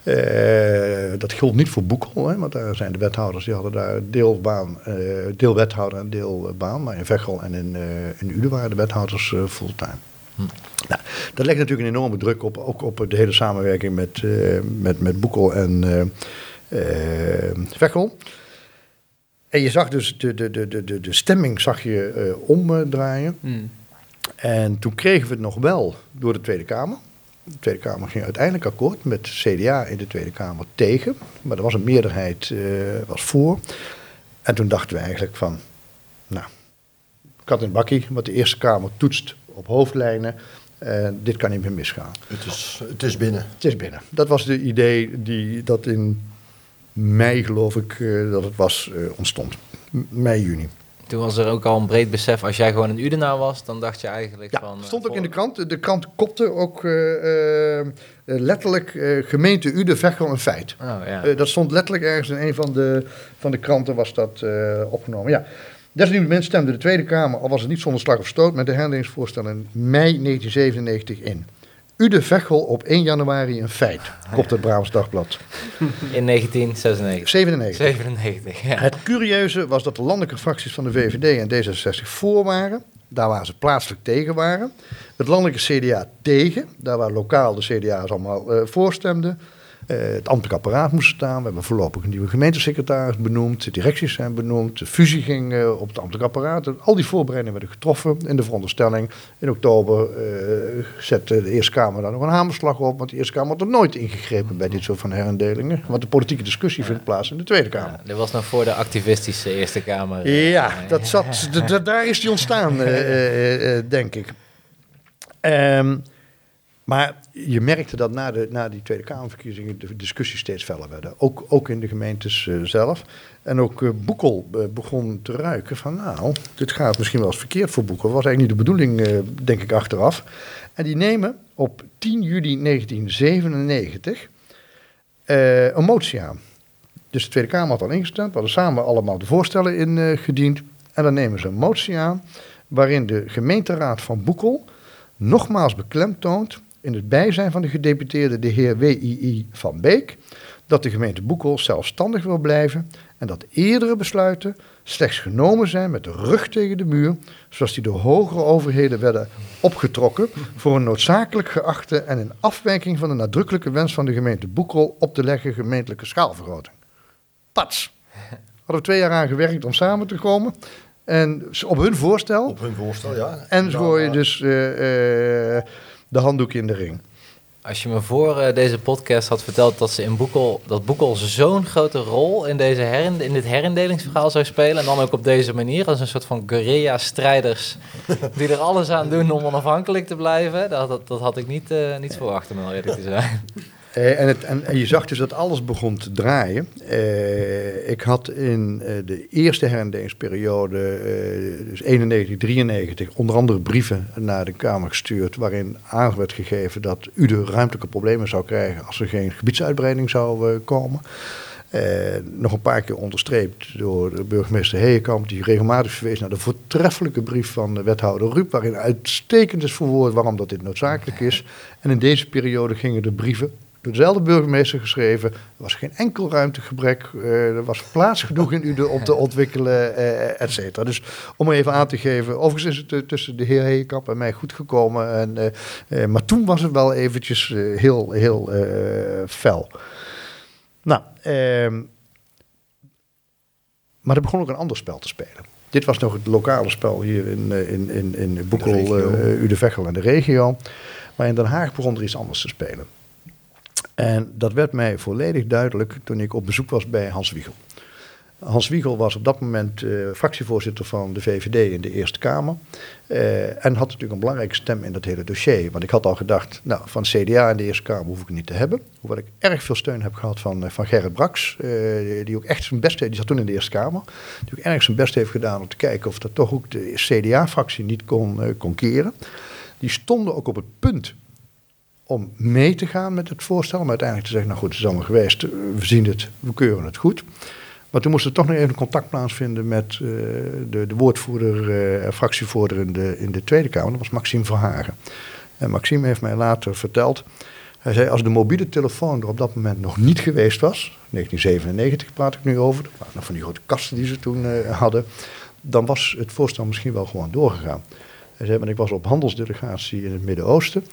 Uh, dat geldt niet voor Boekel, hè, want daar zijn de wethouders, die hadden daar deelbaan, uh, deel wethouder en deelbaan. Maar in Veghel en in, in Uden waren de wethouders fulltime. Hm. Nou, dat legt natuurlijk een enorme druk op, ook op de hele samenwerking met, uh, met, met Boekel en uh, Vechel. En je zag dus de, de, de, de, de stemming zag je omdraaien. Mm. En toen kregen we het nog wel door de Tweede Kamer. De Tweede Kamer ging uiteindelijk akkoord met CDA in de Tweede Kamer tegen. Maar er was een meerderheid was voor. En toen dachten we eigenlijk van, nou, kat in bakkie, wat de Eerste Kamer toetst op hoofdlijnen. Uh, dit kan niet meer misgaan. Het is, het is binnen. Het is binnen. Dat was de idee die dat in mei, geloof ik, uh, dat het was, uh, ontstond. Mei, juni. Toen was er ook al een breed besef, als jij gewoon een Udenaar was, dan dacht je eigenlijk ja, van... stond ook in de krant. De krant kopte ook letterlijk gemeente Uden, Veghel een feit. Oh, ja. dat stond letterlijk ergens in een van de, van de kranten was dat opgenomen. Ja, Desniettemin stemde de Tweede Kamer, al was het niet zonder slag of stoot, met de herdelingsvoorstel in mei 1997 in. Ude Vechel op 1 januari een feit, kopt het Brabants Dagblad. In 1996. 97. 97 ja. Het curieuze was dat de landelijke fracties van de VVD en D66 voor waren. Daar waar ze plaatselijk tegen waren. Het landelijke CDA tegen, daar waar lokaal de CDA's allemaal uh, voorstemden. Uh, het ambtelijk apparaat moest staan. We hebben voorlopig een nieuwe gemeentesecretaris benoemd. De directies zijn benoemd. De fusie ging uh, op het ambtelijk apparaat. Al die voorbereidingen werden getroffen in de veronderstelling. In oktober uh, zette de Eerste Kamer daar nog een hamerslag op. Want de Eerste Kamer had er nooit ingegrepen bij dit soort van herindelingen. Want de politieke discussie vindt plaats in de Tweede Kamer. Ja, dat was nog voor de activistische Eerste Kamer. Ja, dat zat, daar is die ontstaan, denk ik. Um, maar je merkte dat na, de, na die Tweede Kamerverkiezingen de discussies steeds feller werden. Ook, ook in de gemeentes uh, zelf. En ook uh, Boekel uh, begon te ruiken van nou, dit gaat misschien wel eens verkeerd voor Boekel. Was eigenlijk niet de bedoeling, denk ik, achteraf. En die nemen op 10 juli 1997 een motie aan. Dus de Tweede Kamer had al ingestemd. We hadden samen allemaal de voorstellen ingediend. en dan nemen ze een motie aan waarin de gemeenteraad van Boekel nogmaals beklemtoont in het bijzijn van de gedeputeerde de heer W.I.I. van Beek dat de gemeente Boekel zelfstandig wil blijven en dat eerdere besluiten slechts genomen zijn met de rug tegen de muur, zoals die door hogere overheden werden opgetrokken voor een noodzakelijk geachte en in afwijking van de nadrukkelijke wens van de gemeente Boekel op te leggen gemeentelijke schaalvergroting. Pats! Hadden we twee jaar aan gewerkt om samen te komen. En op hun voorstel. Op hun voorstel, ja. En zo je dus uh, uh, de handdoek in de ring. Als je me voor uh, deze podcast had verteld dat ze in Boekel, dat Boekel zo'n grote rol in, deze herind, in dit herindelingsverhaal zou spelen. En dan ook op deze manier, als een soort van guerrilla-strijders die er alles aan doen om onafhankelijk te blijven. Dat, dat, dat had ik niet, uh, niet verwacht, om eerlijk te zijn. Uh, en, het, en, en, je zag dus dat alles begon te draaien. Uh, ik had in uh, de eerste herendelingsperiode, dus 91, 93, onder andere brieven naar de Kamer gestuurd. waarin aan werd gegeven dat u de ruimtelijke problemen zou krijgen. als er geen gebiedsuitbreiding zou komen. nog een paar keer onderstreept door de burgemeester Heekamp, die regelmatig verwees naar de voortreffelijke brief van de wethouder Rup, waarin uitstekend is verwoord waarom dat dit noodzakelijk is. En in deze periode gingen de brieven door dezelfde burgemeester geschreven. Er was geen enkel ruimtegebrek. Uh, er was plaats genoeg in Uden om te ontwikkelen, uh, et cetera. Dus om even aan te geven. Overigens is het tussen de heer Heekamp en mij goed gekomen. En, uh, maar toen was het wel eventjes heel, heel fel. Nou, ehm, maar er begon ook een ander spel te spelen. Dit was nog het lokale spel hier in, in, in, in Boekel, Ude Veghel en de regio. Maar in Den Haag begon er iets anders te spelen. En dat werd mij volledig duidelijk toen ik op bezoek was bij Hans Wiegel. Hans Wiegel was op dat moment eh, fractievoorzitter van de VVD in de Eerste Kamer. eh, en had natuurlijk een belangrijke stem in dat hele dossier. Want ik had al gedacht, nou, van CDA in de Eerste Kamer hoef ik het niet te hebben. Hoewel ik erg veel steun heb gehad van, eh, van Gerrit Brax. die, ook echt zijn best heeft, die zat toen in de Eerste Kamer. Die ook erg zijn best heeft gedaan om te kijken of dat toch ook de CDA-fractie niet kon, kon keren. Die stonden ook op het punt om mee te gaan met het voorstel. Maar uiteindelijk te zeggen, nou goed, het is allemaal geweest. eh, We zien het, we keuren het goed. Maar toen moest er toch nog even contact plaatsvinden met eh, de, de woordvoerder eh, en fractievoerder in de, Tweede Kamer. Dat was Maxime Verhagen. En Maxime heeft mij later verteld. Hij zei, als de mobiele telefoon er op dat moment nog niet geweest was, 1997 praat ik nu over, dat nog van die grote kasten die ze toen eh, hadden, dan was het voorstel misschien wel gewoon doorgegaan. Hij zei, want ik was op handelsdelegatie in het Midden-Oosten.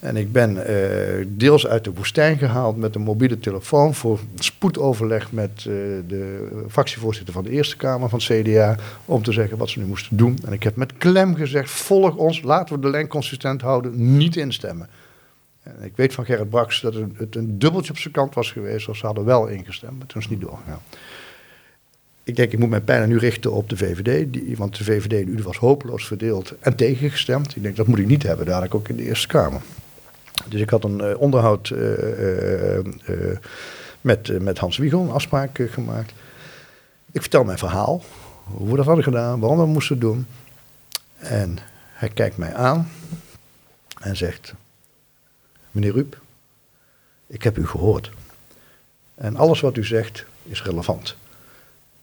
En ik ben eh, deels uit de woestijn gehaald met een mobiele telefoon voor spoedoverleg met eh, de fractievoorzitter van de Eerste Kamer van het CDA om te zeggen wat ze nu moesten doen. En ik heb met klem gezegd, volg ons, laten we de lijn consistent houden, niet instemmen. En ik weet van Gerrit Brax dat het een dubbeltje op zijn kant was geweest, als ze hadden wel ingestemd, maar toen is het niet doorgegaan. Ik denk, ik moet mijn pijlen nu richten op de VVD, die, want de VVD in Uden was hopeloos verdeeld en tegengestemd. Ik denk, dat moet ik niet hebben, dadelijk ook in de Eerste Kamer. Dus ik had een eh, onderhoud eh, eh, met, met Hans Wiegel, een afspraak gemaakt. Ik vertel mijn verhaal, hoe we dat hadden gedaan, waarom we het moesten doen. En hij kijkt mij aan en zegt, meneer Ruip, ik heb u gehoord. En alles wat u zegt is relevant.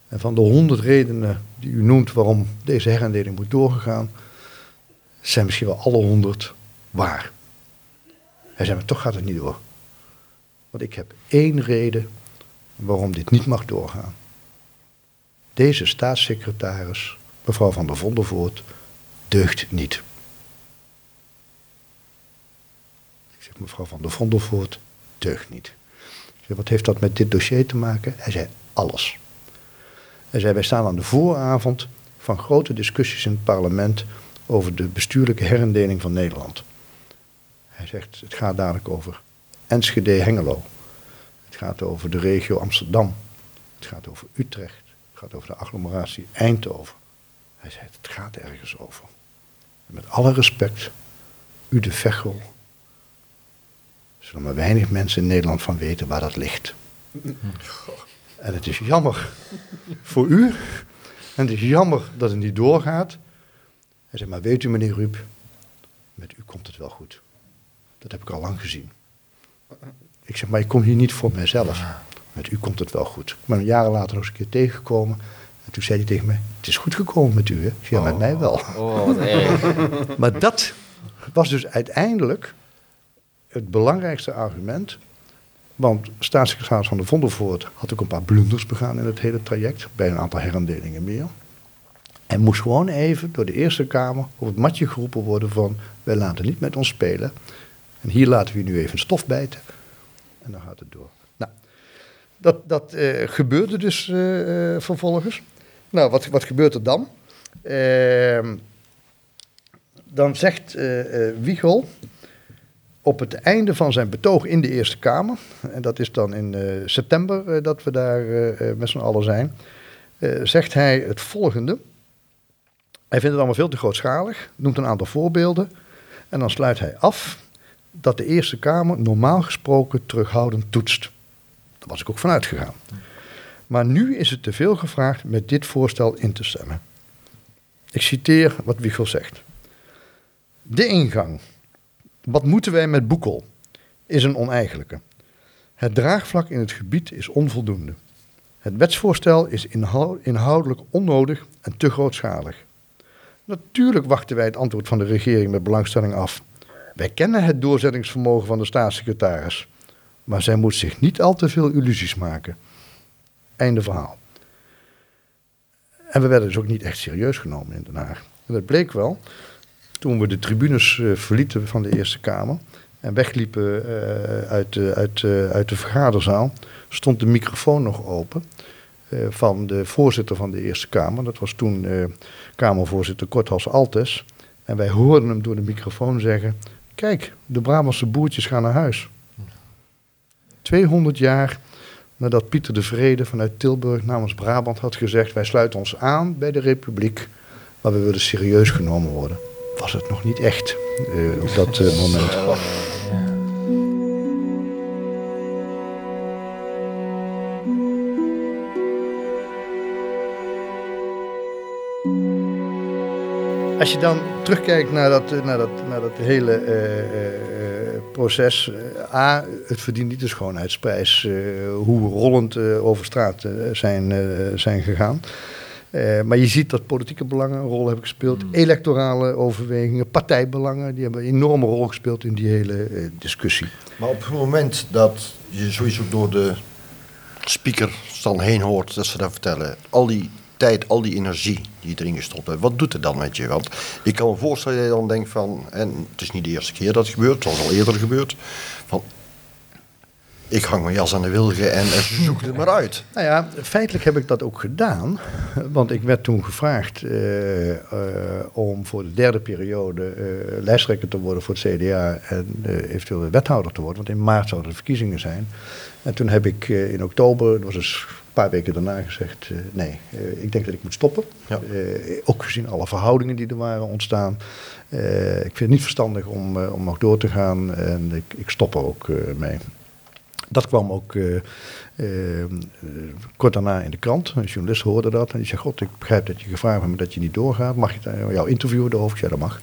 En van de honderd redenen die u noemt waarom deze herindeling moet doorgegaan, zijn misschien wel alle honderd waar. Hij zei, maar toch gaat het niet door. Want ik heb één reden waarom dit niet mag doorgaan. Deze staatssecretaris, mevrouw van der Vondervoort, deugt niet. Ik zeg, mevrouw van der Vondervoort deugt niet. Zeg, wat heeft dat met dit dossier te maken? Hij zei, alles. Hij zei, wij staan aan de vooravond van grote discussies in het parlement over de bestuurlijke herindeling van Nederland. Hij zegt, het gaat dadelijk over Enschede-Hengelo. Het gaat over de regio Amsterdam. Het gaat over Utrecht. Het gaat over de agglomeratie Eindhoven. Hij zei, het gaat ergens over. En met alle respect, u de Vechel. Zullen maar weinig mensen in Nederland van weten waar dat ligt. En het is jammer voor u. En het is jammer dat het niet doorgaat. Hij zei, maar weet u meneer Ruip, met u komt het wel goed. Dat heb ik al lang gezien. Ik zeg, maar ik kom hier niet voor mijzelf. Met u komt het wel goed. Ik ben jaren later nog eens een keer tegengekomen. En toen zei hij tegen mij, het is goed gekomen met u, hè? Ja, met mij wel. Oh, erg. Maar dat was dus uiteindelijk het belangrijkste argument. Want staatssecretaris van de Vondelvoort had ook een paar blunders begaan in het hele traject. Bij een aantal herindelingen meer. En moest gewoon even door de Eerste Kamer op het matje geroepen worden van... wij laten niet met ons spelen. Hier laten we nu even stof bijten. En dan gaat het door. Nou, dat, dat eh, gebeurde dus eh, eh, vervolgens. Nou, wat, wat gebeurt er dan? Ehm dan zegt Wiegel op het einde van zijn betoog in de Eerste Kamer, en dat is dan in september dat we daar met z'n allen zijn, zegt hij het volgende. Hij vindt het allemaal veel te grootschalig, noemt een aantal voorbeelden en dan sluit hij af dat de Eerste Kamer normaal gesproken terughoudend toetst. Daar was ik ook vanuit gegaan. Maar nu is het te veel gevraagd met dit voorstel in te stemmen. Ik citeer wat Wiegel zegt. De ingang. Wat moeten wij met Boekel? Is een oneigenlijke. Het draagvlak in het gebied is onvoldoende. Het wetsvoorstel is inhou- inhoudelijk onnodig en te grootschalig. Natuurlijk wachten wij het antwoord van de regering met belangstelling af. Wij kennen het doorzettingsvermogen van de staatssecretaris, maar zij moet zich niet al te veel illusies maken. Einde verhaal. En we werden dus ook niet echt serieus genomen in Den Haag. En dat bleek wel toen we de tribunes eh, verlieten van de Eerste Kamer en wegliepen eh, uit, de- uit, eh, uit de vergaderzaal, stond de microfoon nog open van de voorzitter van de Eerste Kamer. Dat was toen Kamervoorzitter Korthals Altes. En wij hoorden hem door de microfoon zeggen: Kijk, de Brabantse boertjes gaan naar huis. 200 jaar nadat Pieter de Vrede vanuit Tilburg namens Brabant had gezegd: Wij sluiten ons aan bij de Republiek, maar we willen serieus genomen worden. Was het nog niet echt eh, op dat eh, moment? Als je dan terugkijkt naar dat, naar dat, naar dat hele eh, eh, proces. eh, A, het verdient niet de schoonheidsprijs. eh, hoe rollend over straat zijn, zijn gegaan. Eh, maar je ziet dat politieke belangen een rol hebben gespeeld. Electorale overwegingen, partijbelangen. Die hebben een enorme rol gespeeld in die hele discussie. Maar op het moment dat je sowieso door de speaker dan heen hoort dat ze dat vertellen, al die tijd, al die energie die je erin gestopt hebt, wat doet het dan met je? Want ik kan me voorstellen dat je dan denkt van, en het is niet de eerste keer dat het gebeurt, het was al eerder gebeurd, van ik hang mijn jas aan de wilgen en, zoek het maar uit. Nou ja, feitelijk heb ik dat ook gedaan. Want ik werd toen gevraagd eh, eh, om voor de derde periode eh, lijsttrekker te worden voor het CDA en eventueel wethouder te worden. Want in maart zouden de verkiezingen zijn. En toen heb ik in oktober, dat was dus een paar weken daarna, gezegd: eh, nee, eh, ik denk dat ik moet stoppen. Ja. Eh, ook gezien alle verhoudingen die er waren ontstaan. Ik vind het niet verstandig om, om nog door te gaan en ik, ik stop er ook mee. Dat kwam ook kort daarna in de krant. Een journalist hoorde dat en die zei: God, ik begrijp dat je gevraagd hebt, maar dat je niet doorgaat. Mag ik jou interviewen erover? Ik zei: Dat mag.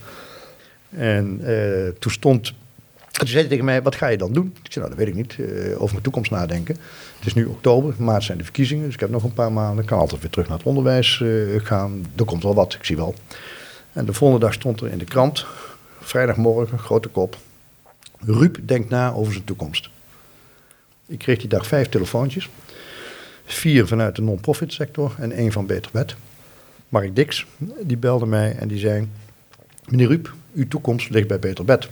En eh, toen stond. Toen zei tegen mij: Wat ga je dan doen? Ik zei: Nou, dat weet ik niet. Eh, over mijn toekomst nadenken. Het is nu oktober, maart zijn de verkiezingen, dus ik heb nog een paar maanden. Ik kan altijd weer terug naar het onderwijs eh, gaan. Er komt wel wat, ik zie wel. En de volgende dag stond er in de krant, vrijdagmorgen, grote kop. Ruud denkt na over zijn toekomst. Ik kreeg die dag vijf telefoontjes. Vier vanuit de non-profit sector en één van Beter Wet. Mark Dix, die belde mij en die zei... Meneer Ruud, uw toekomst ligt bij Beter Bed.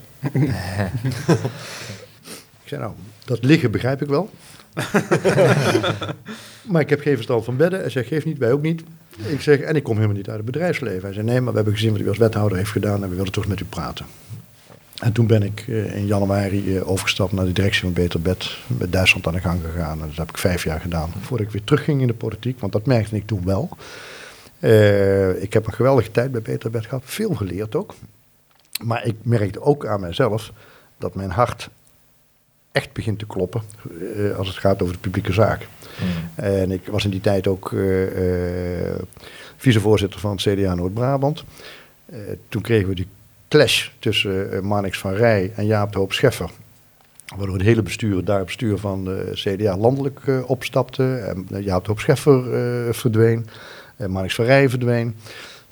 Ik zei nou, dat liggen begrijp ik wel. maar ik heb geen verstand van bedden. Hij zegt, geef niet, wij ook niet. Ik zeg, en ik kom helemaal niet uit het bedrijfsleven. Hij zei, nee, maar we hebben gezien wat u als wethouder heeft gedaan en we willen toch met u praten. En toen ben ik eh, in januari eh, overgestapt naar de directie van Beter Bed. Met Duitsland aan de gang gegaan. En dat heb ik vijf jaar gedaan. Voordat ik weer terugging in de politiek, want dat merkte ik toen wel. Eh, ik heb een geweldige tijd bij Beter Bed gehad. Veel geleerd ook. Maar ik merkte ook aan mijzelf dat mijn hart echt begint te kloppen eh, als het gaat over de publieke zaak. En ik was in die tijd ook eh, eh, vicevoorzitter van het CDA Noord-Brabant. Toen kregen we die clash tussen Marnix van Rij en Jaap de Hoop Scheffer. Waardoor het hele bestuur, daar het bestuur van de CDA landelijk opstapte. En Jaap de Hoop Scheffer verdween. En Marnix van Rij verdween.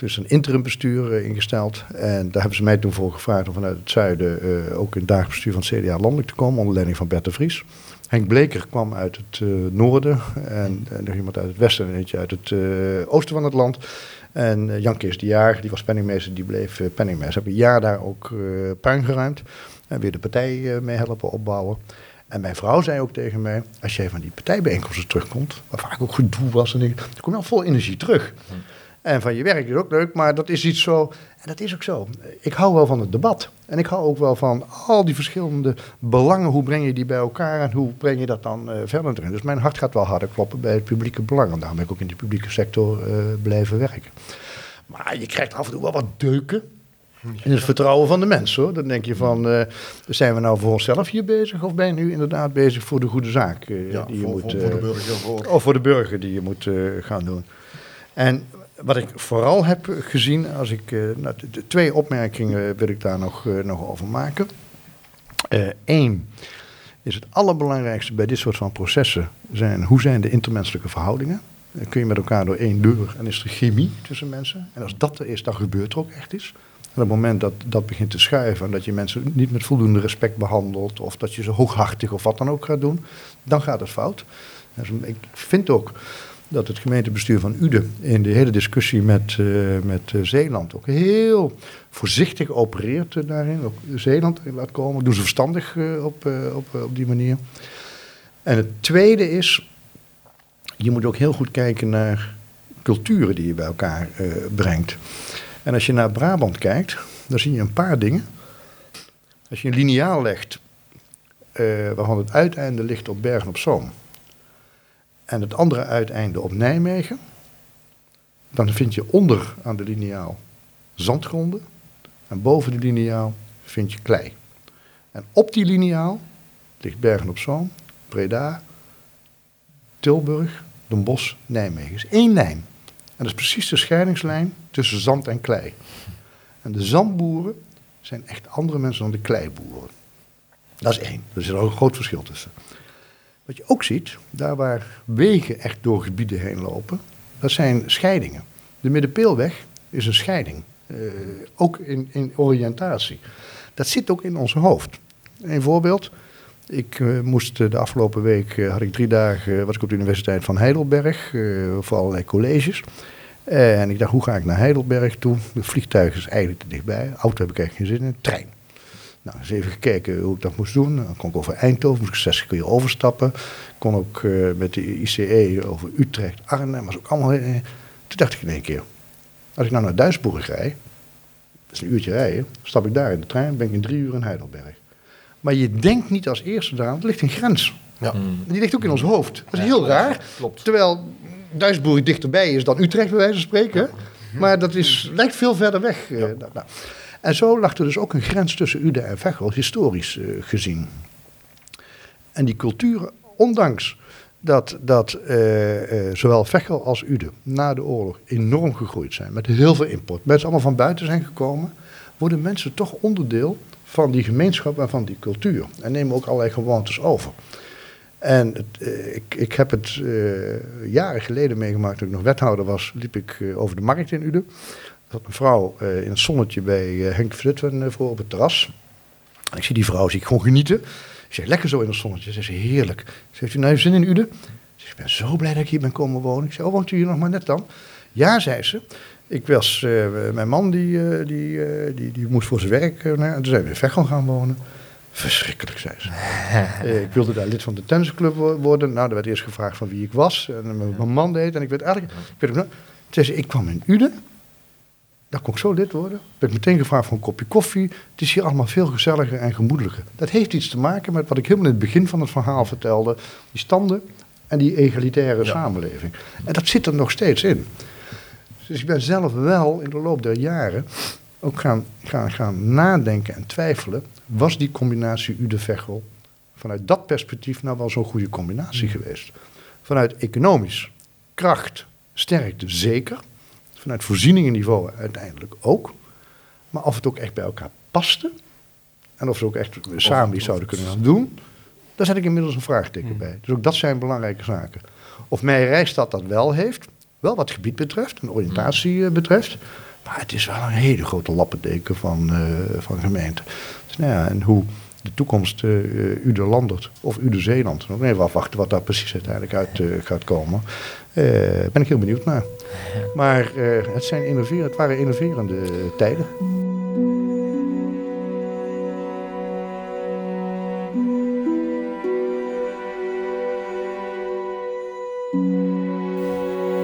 Dus een interim bestuur eh, ingesteld. En daar hebben ze mij toen voor gevraagd om vanuit het zuiden eh, ook in het dagelijks bestuur van het CDA landelijk te komen. Onder leiding van Bert de Vries. Henk Bleker kwam uit het eh, noorden. En, nog iemand uit het westen en eentje uit het oosten van het land. En Jan Kees de Jaar, die was penningmeester, die bleef penningmeester. Heb een jaar daar ook puin geruimd. En weer de partij mee helpen opbouwen. En mijn vrouw zei ook tegen mij, als jij van die partijbijeenkomsten terugkomt, waar vaak ook gedoe was, en ik, dan kom je al vol energie terug. En van je werk is ook leuk, maar dat is iets zo. En dat is ook zo. Ik hou wel van het debat. En ik hou ook wel van al die verschillende belangen. Hoe breng je die bij elkaar en hoe breng je dat dan eh, verder erin? Dus mijn hart gaat wel harder kloppen bij het publieke belang. En daarom ben ik ook in die publieke sector eh, blijven werken. Maar je krijgt af en toe wel wat deuken. In het vertrouwen van de mens hoor. Dan denk je van, eh, zijn we nou voor onszelf hier bezig? Of ben je nu inderdaad bezig voor de goede zaak Ja, die je voor, moet... voor, voor de burger. Voor. of voor de burger die je moet gaan doen. En wat ik vooral heb gezien, als ik, eh, nou, twee opmerkingen wil ik daar nog, eh, nog over maken. Eén is het allerbelangrijkste bij dit soort van processen zijn hoe zijn de intermenselijke verhoudingen. Eh, kun je met elkaar door één deur en is er chemie tussen mensen. En als dat er is, dan gebeurt er ook echt iets. En op het moment dat dat begint te schuiven en dat je mensen niet met voldoende respect behandelt, of dat je ze hooghartig of wat dan ook gaat doen, dan gaat het fout. Dus ik vind ook dat het gemeentebestuur van Uden in de hele discussie met, eh, met eh, Zeeland ook heel voorzichtig opereert eh, daarin. Ook Zeeland laat komen. Doen ze verstandig op, op, op die manier. En het tweede is, je moet ook heel goed kijken naar culturen die je bij elkaar brengt. En als je naar Brabant kijkt, dan zie je een paar dingen. Als je een lineaal legt waarvan het uiteinde ligt op Bergen op Zoom. En het andere uiteinde op Nijmegen. Dan vind je onder aan de lineaal zandgronden. En boven de lineaal vind je klei. En op die lineaal ligt Bergen op Zoom, Breda, Tilburg, Den Bosch, Nijmegen. is één lijn. En dat is precies de scheidingslijn tussen zand en klei. En de zandboeren zijn echt andere mensen dan de kleiboeren. Dat is één. Er zit ook een groot verschil tussen. Wat je ook ziet, daar waar wegen echt door gebieden heen lopen, dat zijn scheidingen. De Middenpeelweg is een scheiding. Uh, ook in, in oriëntatie. Dat zit ook in ons hoofd. Een voorbeeld. Ik uh, moest de afgelopen week, had ik drie dagen, was ik op de Universiteit van Heidelberg, voor allerlei colleges. en ik dacht, hoe ga ik naar Heidelberg toe? Het vliegtuig is eigenlijk te dichtbij. Auto heb ik eigenlijk geen zin in. Trein. Nou, eens even gekeken hoe ik dat moest doen. Dan kon ik over Eindhoven, moest ik 60 keer overstappen. kon ook uh, met de ICE over Utrecht, Arnhem, was ook allemaal... Uh, toen dacht ik in één keer, als ik nou naar Duisburg rijd, dat is een uurtje rijden, stap ik daar in de trein, ben ik in drie uur in Heidelberg. Maar je denkt niet als eerste daar, er ligt een grens. Ja. Die ligt ook in ons hoofd. Dat is ja, heel raar. Klopt. Terwijl Duisburg dichterbij is dan Utrecht, bij wijze van spreken. Maar dat is, lijkt veel verder weg. Ja. nou. En zo lag er dus ook een grens tussen Uden en Veghel, historisch uh, gezien. En die culturen, ondanks dat, dat uh, uh, zowel Veghel als Uden na de oorlog enorm gegroeid zijn, met heel veel import, mensen allemaal van buiten zijn gekomen, worden mensen toch onderdeel van die gemeenschap en van die cultuur. En nemen ook allerlei gewoontes over. En het, ik, ik heb het jaren geleden meegemaakt, toen ik nog wethouder was, liep ik over de markt in Uden zat een vrouw uh, in het zonnetje bij uh, Henk Flutwen uh, voor op het terras. En ik zie die vrouw, zie ik gewoon genieten. Ik zeg, lekker zo in het zonnetje. Ze zegt, heerlijk. Ze heeft u nou zin in Uden? Ze zegt, ik ben zo blij dat ik hier ben komen wonen. Ik zeg, oh, woont u hier nog maar net dan? Ja, zei ze. Ik was, mijn man die, die, die, die moest voor zijn werk, nou, toen zijn we in Veghel gaan wonen. Verschrikkelijk, zei ze. ik wilde daar lid van de tennisclub worden. Nou, er werd eerst gevraagd van wie ik was. En mijn man deed. En ik werd eigenlijk... Ik, werd, nou, zei ze, ik kwam in Uden. Daar kon ik zo lid worden. Ben ik meteen gevraagd voor een kopje koffie. Het is hier allemaal veel gezelliger en gemoedelijker. Dat heeft iets te maken met wat ik helemaal in het begin van het verhaal vertelde. Die standen en die egalitaire samenleving. En dat zit er nog steeds in. Dus ik ben zelf wel in de loop der jaren ook gaan, gaan, gaan nadenken en twijfelen. Was die combinatie Ude-Veghel vanuit dat perspectief nou wel zo'n goede combinatie mm. geweest? Vanuit economisch, kracht, sterkte zeker vanuit voorzieningenniveau uiteindelijk ook. Maar of het ook echt bij elkaar paste. En of ze ook echt samen iets zouden kunnen gaan doen. Daar zet ik inmiddels een vraagteken hmm. bij. Dus ook dat zijn belangrijke zaken. Of Meijerijstad dat wel heeft. Wel wat gebied betreft en oriëntatie hmm. betreft. Maar het is wel een hele grote lappendeken van, uh, van gemeenten. Dus nou ja, en hoe de toekomst uh, Ude Landert of Ude Zeeland. Nog even afwachten wat daar precies uiteindelijk uit uh, gaat komen. Uh, ben ik heel benieuwd naar. Maar het, zijn innoveren, het waren innoverende tijden.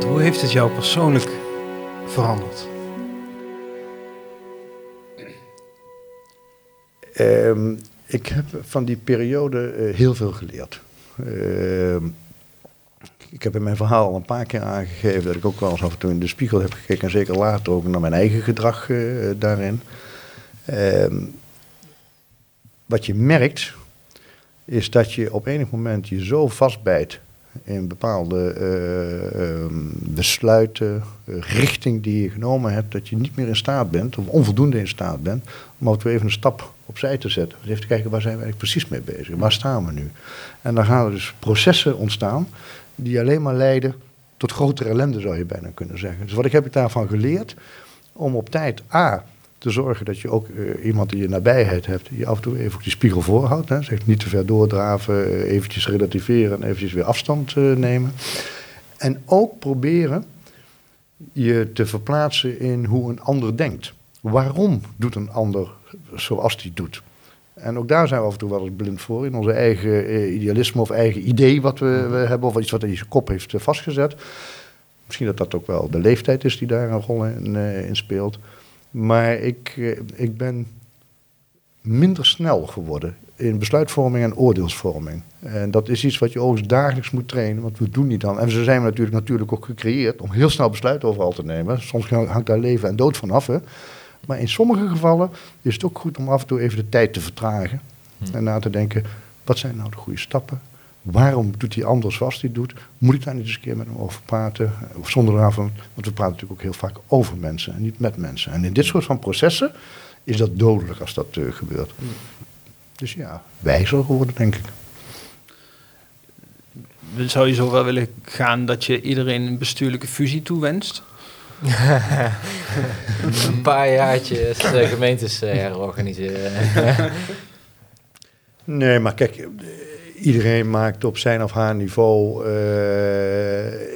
Hoe heeft het jou persoonlijk veranderd? Um, ik heb van die periode uh, heel veel geleerd. Uh, ik heb in mijn verhaal al een paar keer aangegeven dat ik ook wel eens af en toe in de spiegel heb gekeken. En zeker later ook naar mijn eigen gedrag uh, daarin. Ehm, wat je merkt, is dat je op enig moment je zo vastbijt in bepaalde uh, besluiten, richting die je genomen hebt, dat je niet meer in staat bent, of onvoldoende in staat bent, om ook even een stap opzij te zetten. Even te kijken waar zijn we eigenlijk precies mee bezig, waar staan we nu? En dan gaan er dus processen ontstaan die alleen maar leiden tot grotere ellende, zou je bijna kunnen zeggen. Dus wat ik heb ik daarvan geleerd, om op tijd A te zorgen dat je ook uh, iemand die je nabijheid hebt, die af en toe even die spiegel voorhoudt. Hè. Zeg niet te ver doordraven, uh, eventjes relativeren en eventjes weer afstand uh, nemen. En ook proberen je te verplaatsen in hoe een ander denkt. Waarom doet een ander zoals die doet? En ook daar zijn we af en toe wel eens blind voor, in onze eigen idealisme of eigen idee wat we, we hebben, of iets wat in zijn kop heeft vastgezet. Misschien dat dat ook wel de leeftijd is die daar een rol in, in speelt. Maar ik, eh, ik ben minder snel geworden in besluitvorming en oordeelsvorming. En dat is iets wat je overigens dagelijks moet trainen, want we doen niet aan. En zo zijn we natuurlijk, natuurlijk ook gecreëerd om heel snel besluiten overal te nemen. Soms hangt daar leven en dood van af. Hè. Maar in sommige gevallen is het ook goed om af en toe even de tijd te vertragen. En na te denken, wat zijn nou de goede stappen? Waarom doet hij anders zoals hij doet? Moet ik daar niet eens een keer met hem over praten? Of zonder daarvan, want we praten natuurlijk ook heel vaak over mensen en niet met mensen. En in dit soort van processen is dat dodelijk als dat uh, gebeurt. Dus ja, wijzer geworden, denk ik. Zou je zo wel willen gaan dat je iedereen een bestuurlijke fusie toewenst? een paar jaartjes uh, gemeentes uh, herorganiseren. nee, maar kijk, iedereen maakt op zijn of haar niveau, in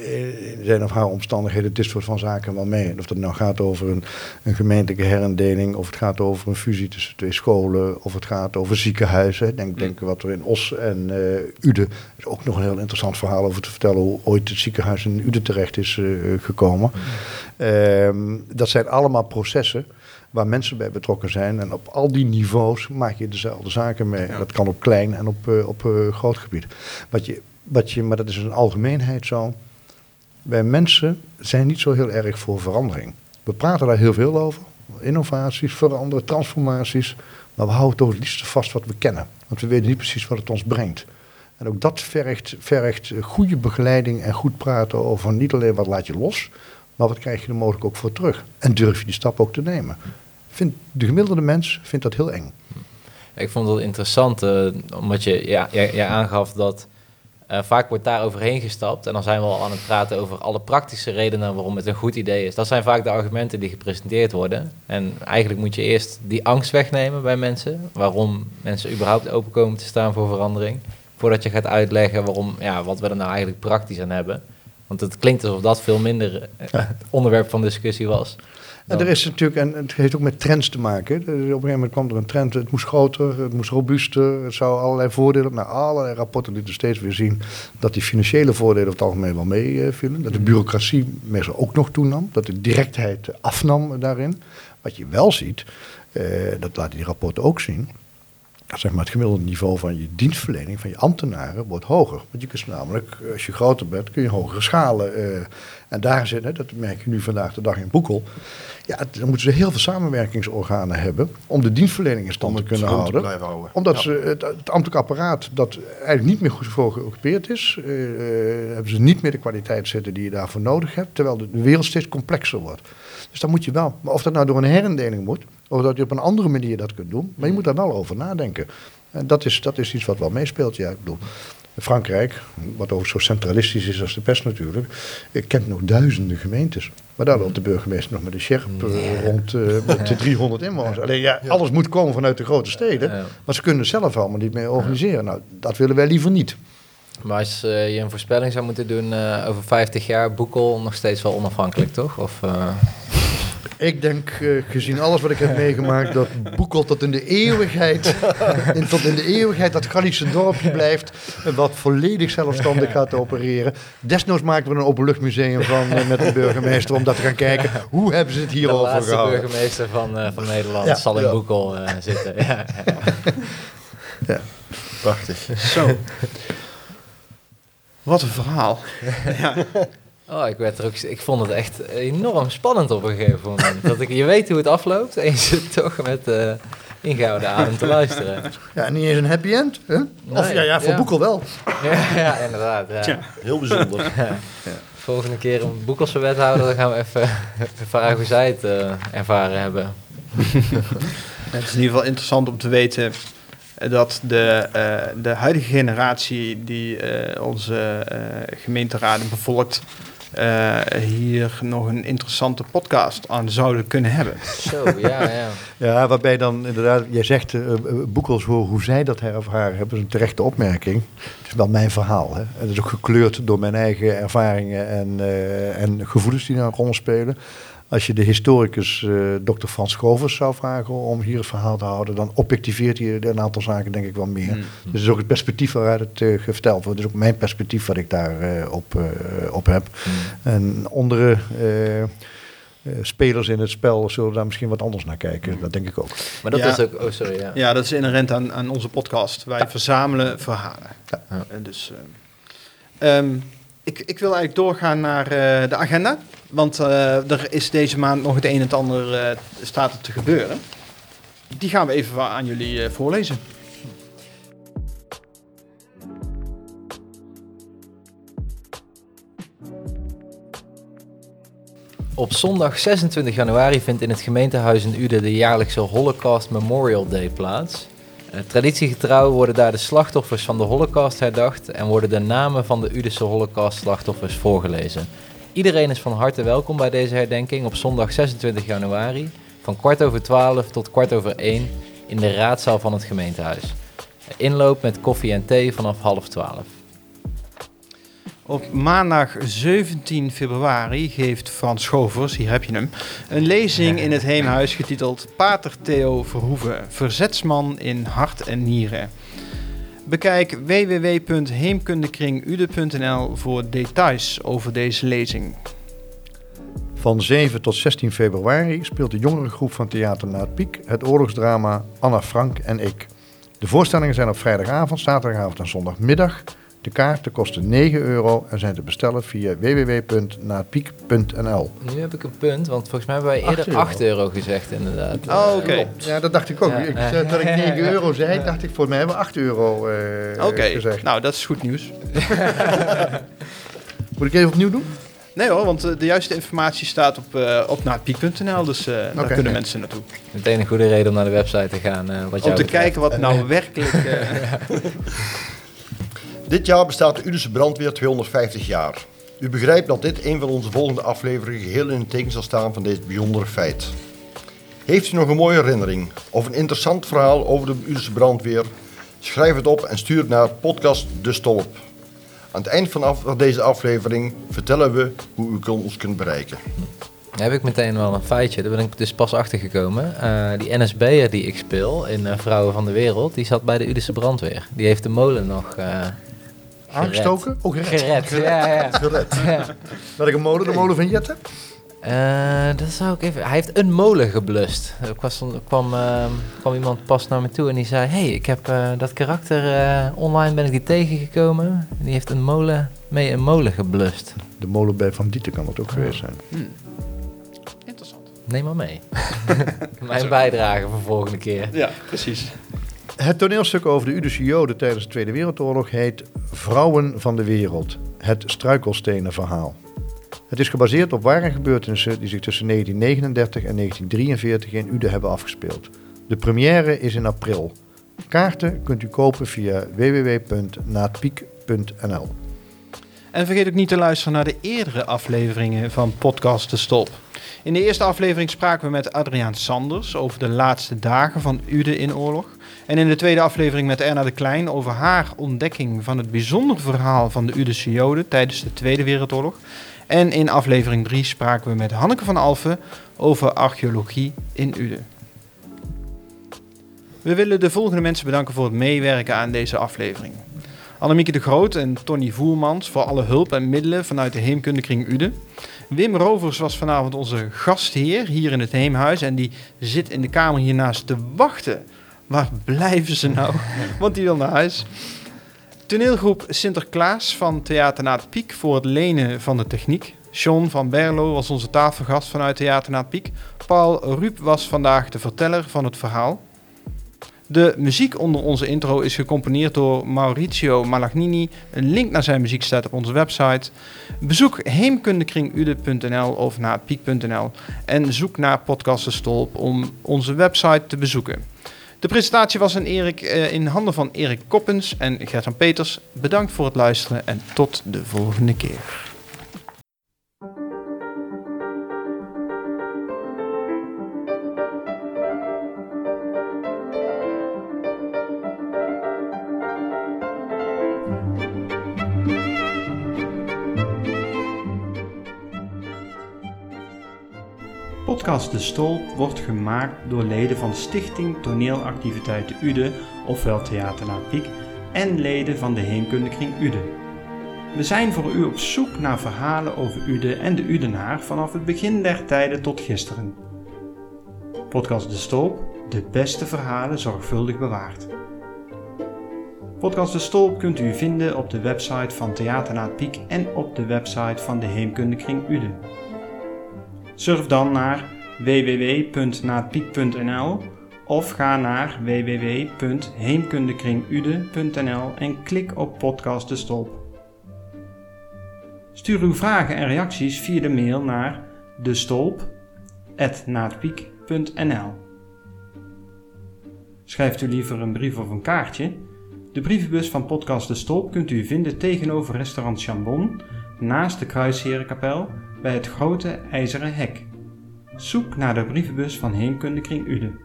zijn of haar omstandigheden, dit soort van zaken wel mee. Of het nou gaat over een, een gemeentelijke herindeling, of het gaat over een fusie tussen twee scholen, of het gaat over ziekenhuizen. Denk, denk wat er in Os en uh, Uden is ook nog een heel interessant verhaal over te vertellen hoe ooit het ziekenhuis in Uden terecht is uh, gekomen. Mm. dat zijn allemaal processen waar mensen bij betrokken zijn. En op al die niveaus maak je dezelfde zaken mee. Dat kan op klein en op, uh, op uh, groot gebied. Wat je, wat je, maar dat is een algemeenheid zo. Wij mensen zijn niet zo heel erg voor verandering. We praten daar heel veel over. Innovaties, veranderen, transformaties. Maar we houden toch het liefst vast wat we kennen. Want we weten niet precies wat het ons brengt. En ook dat vergt, vergt goede begeleiding en goed praten over niet alleen wat laat je los, maar wat krijg je er mogelijk ook voor terug? En durf je die stap ook te nemen? Vind, de gemiddelde mens vindt dat heel eng. Ik vond het interessant, uh, omdat je ja, jij aangaf dat uh, vaak wordt daar overheen gestapt. En dan zijn we al aan het praten over alle praktische redenen waarom het een goed idee is. Dat zijn vaak de argumenten die gepresenteerd worden. En eigenlijk moet je eerst die angst wegnemen bij mensen. Waarom mensen überhaupt open komen te staan voor verandering. Voordat je gaat uitleggen waarom, ja, wat we er nou eigenlijk praktisch aan hebben. Want het klinkt alsof dat veel minder uh, onderwerp van discussie was. En er is natuurlijk, en het heeft ook met trends te maken. Op een gegeven moment kwam er een trend, het moest groter, het moest robuuster, het zou allerlei voordelen. Nou, allerlei rapporten lieten steeds weer zien dat die financiële voordelen over het algemeen wel meevielen. dat de bureaucratie meestal ook nog toenam, dat de directheid afnam daarin. Wat je wel ziet, uh, dat laten die rapporten ook zien, zeg maar, het gemiddelde niveau van je dienstverlening, van je ambtenaren, wordt hoger. Want je kunt namelijk, als je groter bent, kun je hogere schalen. Uh, en daar zit, dat merk je nu vandaag de dag in Boekel. Ja, dan moeten ze heel veel samenwerkingsorganen hebben om de dienstverlening in stand te kunnen houden. Te houden. Omdat ja. ze, het, het, ambtelijk apparaat, dat eigenlijk niet meer goed voor geoccupeerd is, uh, hebben ze niet meer de kwaliteit zitten die je daarvoor nodig hebt, terwijl de wereld steeds complexer wordt. Dus dan moet je wel, maar of dat nou door een herindeling moet, of dat je op een andere manier dat kunt doen, maar je moet daar wel over nadenken. En dat is, dat is iets wat wel meespeelt, ja. Ik bedoel, Frankrijk, wat ook zo centralistisch is als de pest natuurlijk, kent nog duizenden gemeentes. Maar daar loopt de burgemeester nog met een sheriff uh, rond uh, met 300 inwoners. Alleen ja, alles moet komen vanuit de grote steden, maar ze kunnen zelf allemaal niet meer organiseren. Nou, dat willen wij liever niet. Maar als uh, je een voorspelling zou moeten doen over 50 jaar, Boekel nog steeds wel onafhankelijk, toch? Of, ik denk, uh, gezien alles wat ik heb meegemaakt, dat Boekel tot in de eeuwigheid, in, tot in de eeuwigheid dat Gallische dorpje blijft, wat volledig zelfstandig gaat opereren. Desnoods maken we een openluchtmuseum van uh, met de burgemeester om dat te gaan kijken. Hoe hebben ze het hierover gehouden? De laatste burgemeester van, uh, van Nederland ja, zal in ja. Boekel zitten. Ja. ja. Prachtig. Zo. Wat een verhaal. ja. Oh, ik, werd er ook, ik vond het echt enorm spannend op een gegeven moment. dat ik, je weet hoe het afloopt en je zit toch met uh, ingehouden adem te luisteren. Ja, niet eens een happy end. Hè? Of nee, ja, ja, voor ja. Boekel wel. Ja, ja inderdaad. Ja. Tja, heel bijzonder. Ja. Volgende keer een Boekelse wethouder, dan gaan we even vragen hoe zij het uh, ervaren hebben. het is in ieder geval interessant om te weten dat de, uh, de huidige generatie die onze gemeenteraden bevolkt, uh, hier nog een interessante podcast aan zouden kunnen hebben. Zo, ja, ja. ja, waarbij dan inderdaad, jij zegt uh, Boekels, hoe, hoe zij dat ervaren hebben, is een terechte opmerking. Het is wel mijn verhaal. Hè. Het is ook gekleurd door mijn eigen ervaringen en, uh, en gevoelens die daar een rol spelen. Als je de historicus uh, Dr. Frans Govers zou vragen om hier het verhaal te houden, dan objectiveert hij een aantal zaken denk ik wel meer. Mm. Dus het is ook het perspectief waaruit het uh, verteld wordt. Dus ook mijn perspectief wat ik daar uh, op, op heb. Mm. En onder eh, spelers in het spel zullen daar misschien wat anders naar kijken. Dat denk ik ook. Maar dat Ja. is ook... Oh, sorry, ja. Ja, dat is inherent aan, aan onze podcast. Wij verzamelen verhalen. Ja. Ja. En dus, ehm, ehm, ik, ik wil eigenlijk doorgaan naar eh, de agenda. Want eh, er is deze maand nog het een en het ander eh, staat er te gebeuren. Die gaan we even aan jullie voorlezen. Op zondag 26 januari vindt in het gemeentehuis in Uden de jaarlijkse Holocaust Memorial Day plaats. Eh, traditiegetrouw worden daar de slachtoffers van de Holocaust herdacht en worden de namen van de Udese Holocaust-slachtoffers voorgelezen. Iedereen is van harte welkom bij deze herdenking op zondag 26 januari van kwart over 12 tot kwart over 1 in de raadzaal van het gemeentehuis. Inloop met koffie en thee vanaf half 12. Op maandag 17 februari geeft Frans Schovers, hier heb je hem, een lezing in het Heemhuis getiteld Pater Theo Verhoeven, verzetsman in hart en nieren. Bekijk www.heemkundekringude.nl voor details over deze lezing. Van 7 tot 16 februari speelt de jongerengroep van Theater Na Piek het oorlogsdrama Anna Frank en ik. De voorstellingen zijn op vrijdagavond, zaterdagavond en zondagmiddag. De kaarten kosten 9 euro en zijn te bestellen via www.naatpiek.nl. Nu heb ik een punt, want volgens mij hebben wij eerder euro. 8 euro gezegd inderdaad. Oh, oké. Klopt. Ja, dat dacht ik ook. Ja. Ik zei dat ik 9 euro zei, dacht ik, volgens mij hebben we 8 euro eh, Oké, gezegd. nou dat is goed nieuws. Moet ik even opnieuw doen? Nee hoor, want eh, de juiste informatie staat op, eh op naatpiek.nl, dus eh, daar Oké. kunnen mensen naartoe. Meteen een goede reden om naar de website te gaan. eh, wat Om te betreft. kijken wat nou werkelijk... Dit jaar bestaat de Udese brandweer 250 jaar. U begrijpt dat dit een van onze volgende afleveringen geheel in het teken zal staan van dit bijzondere feit. Heeft u nog een mooie herinnering of een interessant verhaal over de Udese brandweer? Schrijf het op en stuur het naar podcast De Stolp. Aan het eind van deze aflevering vertellen we hoe u ons kunt bereiken. Daar heb ik meteen wel een feitje. Daar ben ik dus pas achter gekomen. Eh, die NSB'er die ik speel in eh, Vrouwen van de Wereld, die zat bij de Udese brandweer. Die heeft de molen nog eh, Aangestoken? Oh, gered. gered. Ja, ja. Gered. ja. Ik een molen, de molen van Jette? Eh, dat zou ik even. Hij heeft een molen geblust. Er er kwam, eh, kwam iemand pas naar me toe en die zei: hey, ik heb eh, dat karakter eh, online ben ik die tegengekomen. En die heeft een molen mee een molen geblust. De molen bij Van Dieten kan dat ook geweest zijn. interessant. Neem maar mee. Mijn bijdrage voor volgende keer. Ja, precies. Het toneelstuk over de Udische Joden tijdens de Tweede Wereldoorlog heet Vrouwen van de Wereld. Het struikelstenen verhaal. Het is gebaseerd op ware gebeurtenissen die zich tussen 1939 en 1943 in Uden hebben afgespeeld. De première is in april. Kaarten kunt u kopen via www.naatpiek.nl. En vergeet ook niet te luisteren naar de eerdere afleveringen van Podcast De Stop. In de eerste aflevering spraken we met Adriaan Sanders over de laatste dagen van Ude in oorlog. En in de tweede aflevering met Erna de Klein over haar ontdekking van het bijzonder verhaal van de Udese Joden tijdens de Tweede Wereldoorlog. En in aflevering 3 spraken we met Hanneke van Alphen over archeologie in Ude. We willen de volgende mensen bedanken voor het meewerken aan deze aflevering. Annemieke de Groot en Tony Voermans voor alle hulp en middelen vanuit de Heemkundekring Ude. Wim Rovers was vanavond onze gastheer hier in het Heemhuis en die zit in de kamer hiernaast te wachten. Waar blijven ze nou? Want die wil naar huis. Toneelgroep Sinterklaas van Theater Na het Piek voor het lenen van de techniek. John van Berlo was onze tafelgast vanuit Theater Na het Piek. Paul Ruep was vandaag de verteller van het verhaal. De muziek onder onze intro is gecomponeerd door Maurizio Malagnini. Een link naar zijn muziek staat op onze website. Bezoek heemkundekringude.nl of naar piek.nl en zoek naar Podcast de Stolp om onze website te bezoeken. De presentatie was in, Erik, eh, in handen van Erik Koppens en Gertjan Peters. Bedankt voor het luisteren en tot de volgende keer. Podcast De Stolp wordt gemaakt door leden van Stichting Toneelactiviteiten Ude, ofwel Theater Piek, en leden van de Heemkundekring Ude. We zijn voor u op zoek naar verhalen over Ude en de Udenaar vanaf het begin der tijden tot gisteren. Podcast De Stolp, de beste verhalen zorgvuldig bewaard. Podcast De Stolp kunt u vinden op de website van Theater Piek en op de website van de Heemkundekring Uden. Surf dan naar www.naatpiek.nl of ga naar www.heemkundekringude.nl en klik op Podcast De Stolp. Stuur uw vragen en reacties via de mail naar destolp.naatpiek.nl Schrijft u liever een brief of een kaartje? De brievenbus van Podcast De Stolp kunt u vinden tegenover restaurant Chambon, naast de Kruisherenkapel, bij het grote ijzeren hek. Zoek naar de brievenbus van Heemkundekring Uden.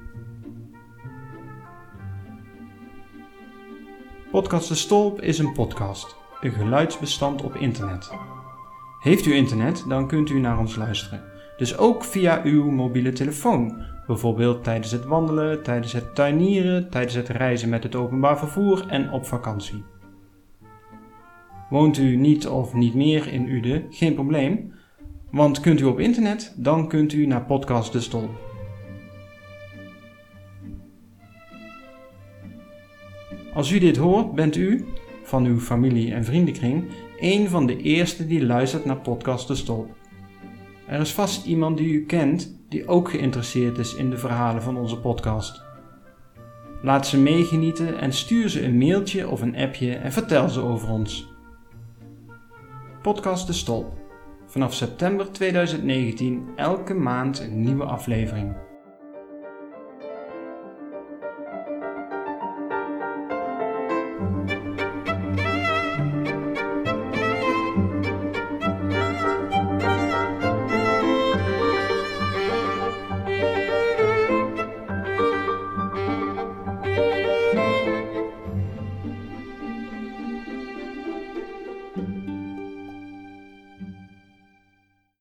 Podcast De Stolp is een podcast, een geluidsbestand op internet. Heeft u internet, dan kunt u naar ons luisteren. Dus ook via uw mobiele telefoon, bijvoorbeeld tijdens het wandelen, tijdens het tuinieren, tijdens het reizen met het openbaar vervoer en op vakantie. Woont u niet of niet meer in Uden? Geen probleem, want kunt u op internet, dan kunt u naar Podcast De Stolp. Als u dit hoort, bent u, van uw familie en vriendenkring, een van de eerste die luistert naar Podcast De Stolp. Er is vast iemand die u kent die ook geïnteresseerd is in de verhalen van onze podcast. Laat ze meegenieten en stuur ze een mailtje of een appje en vertel ze over ons. Podcast De Stolp. Vanaf september 2019 elke maand een nieuwe aflevering.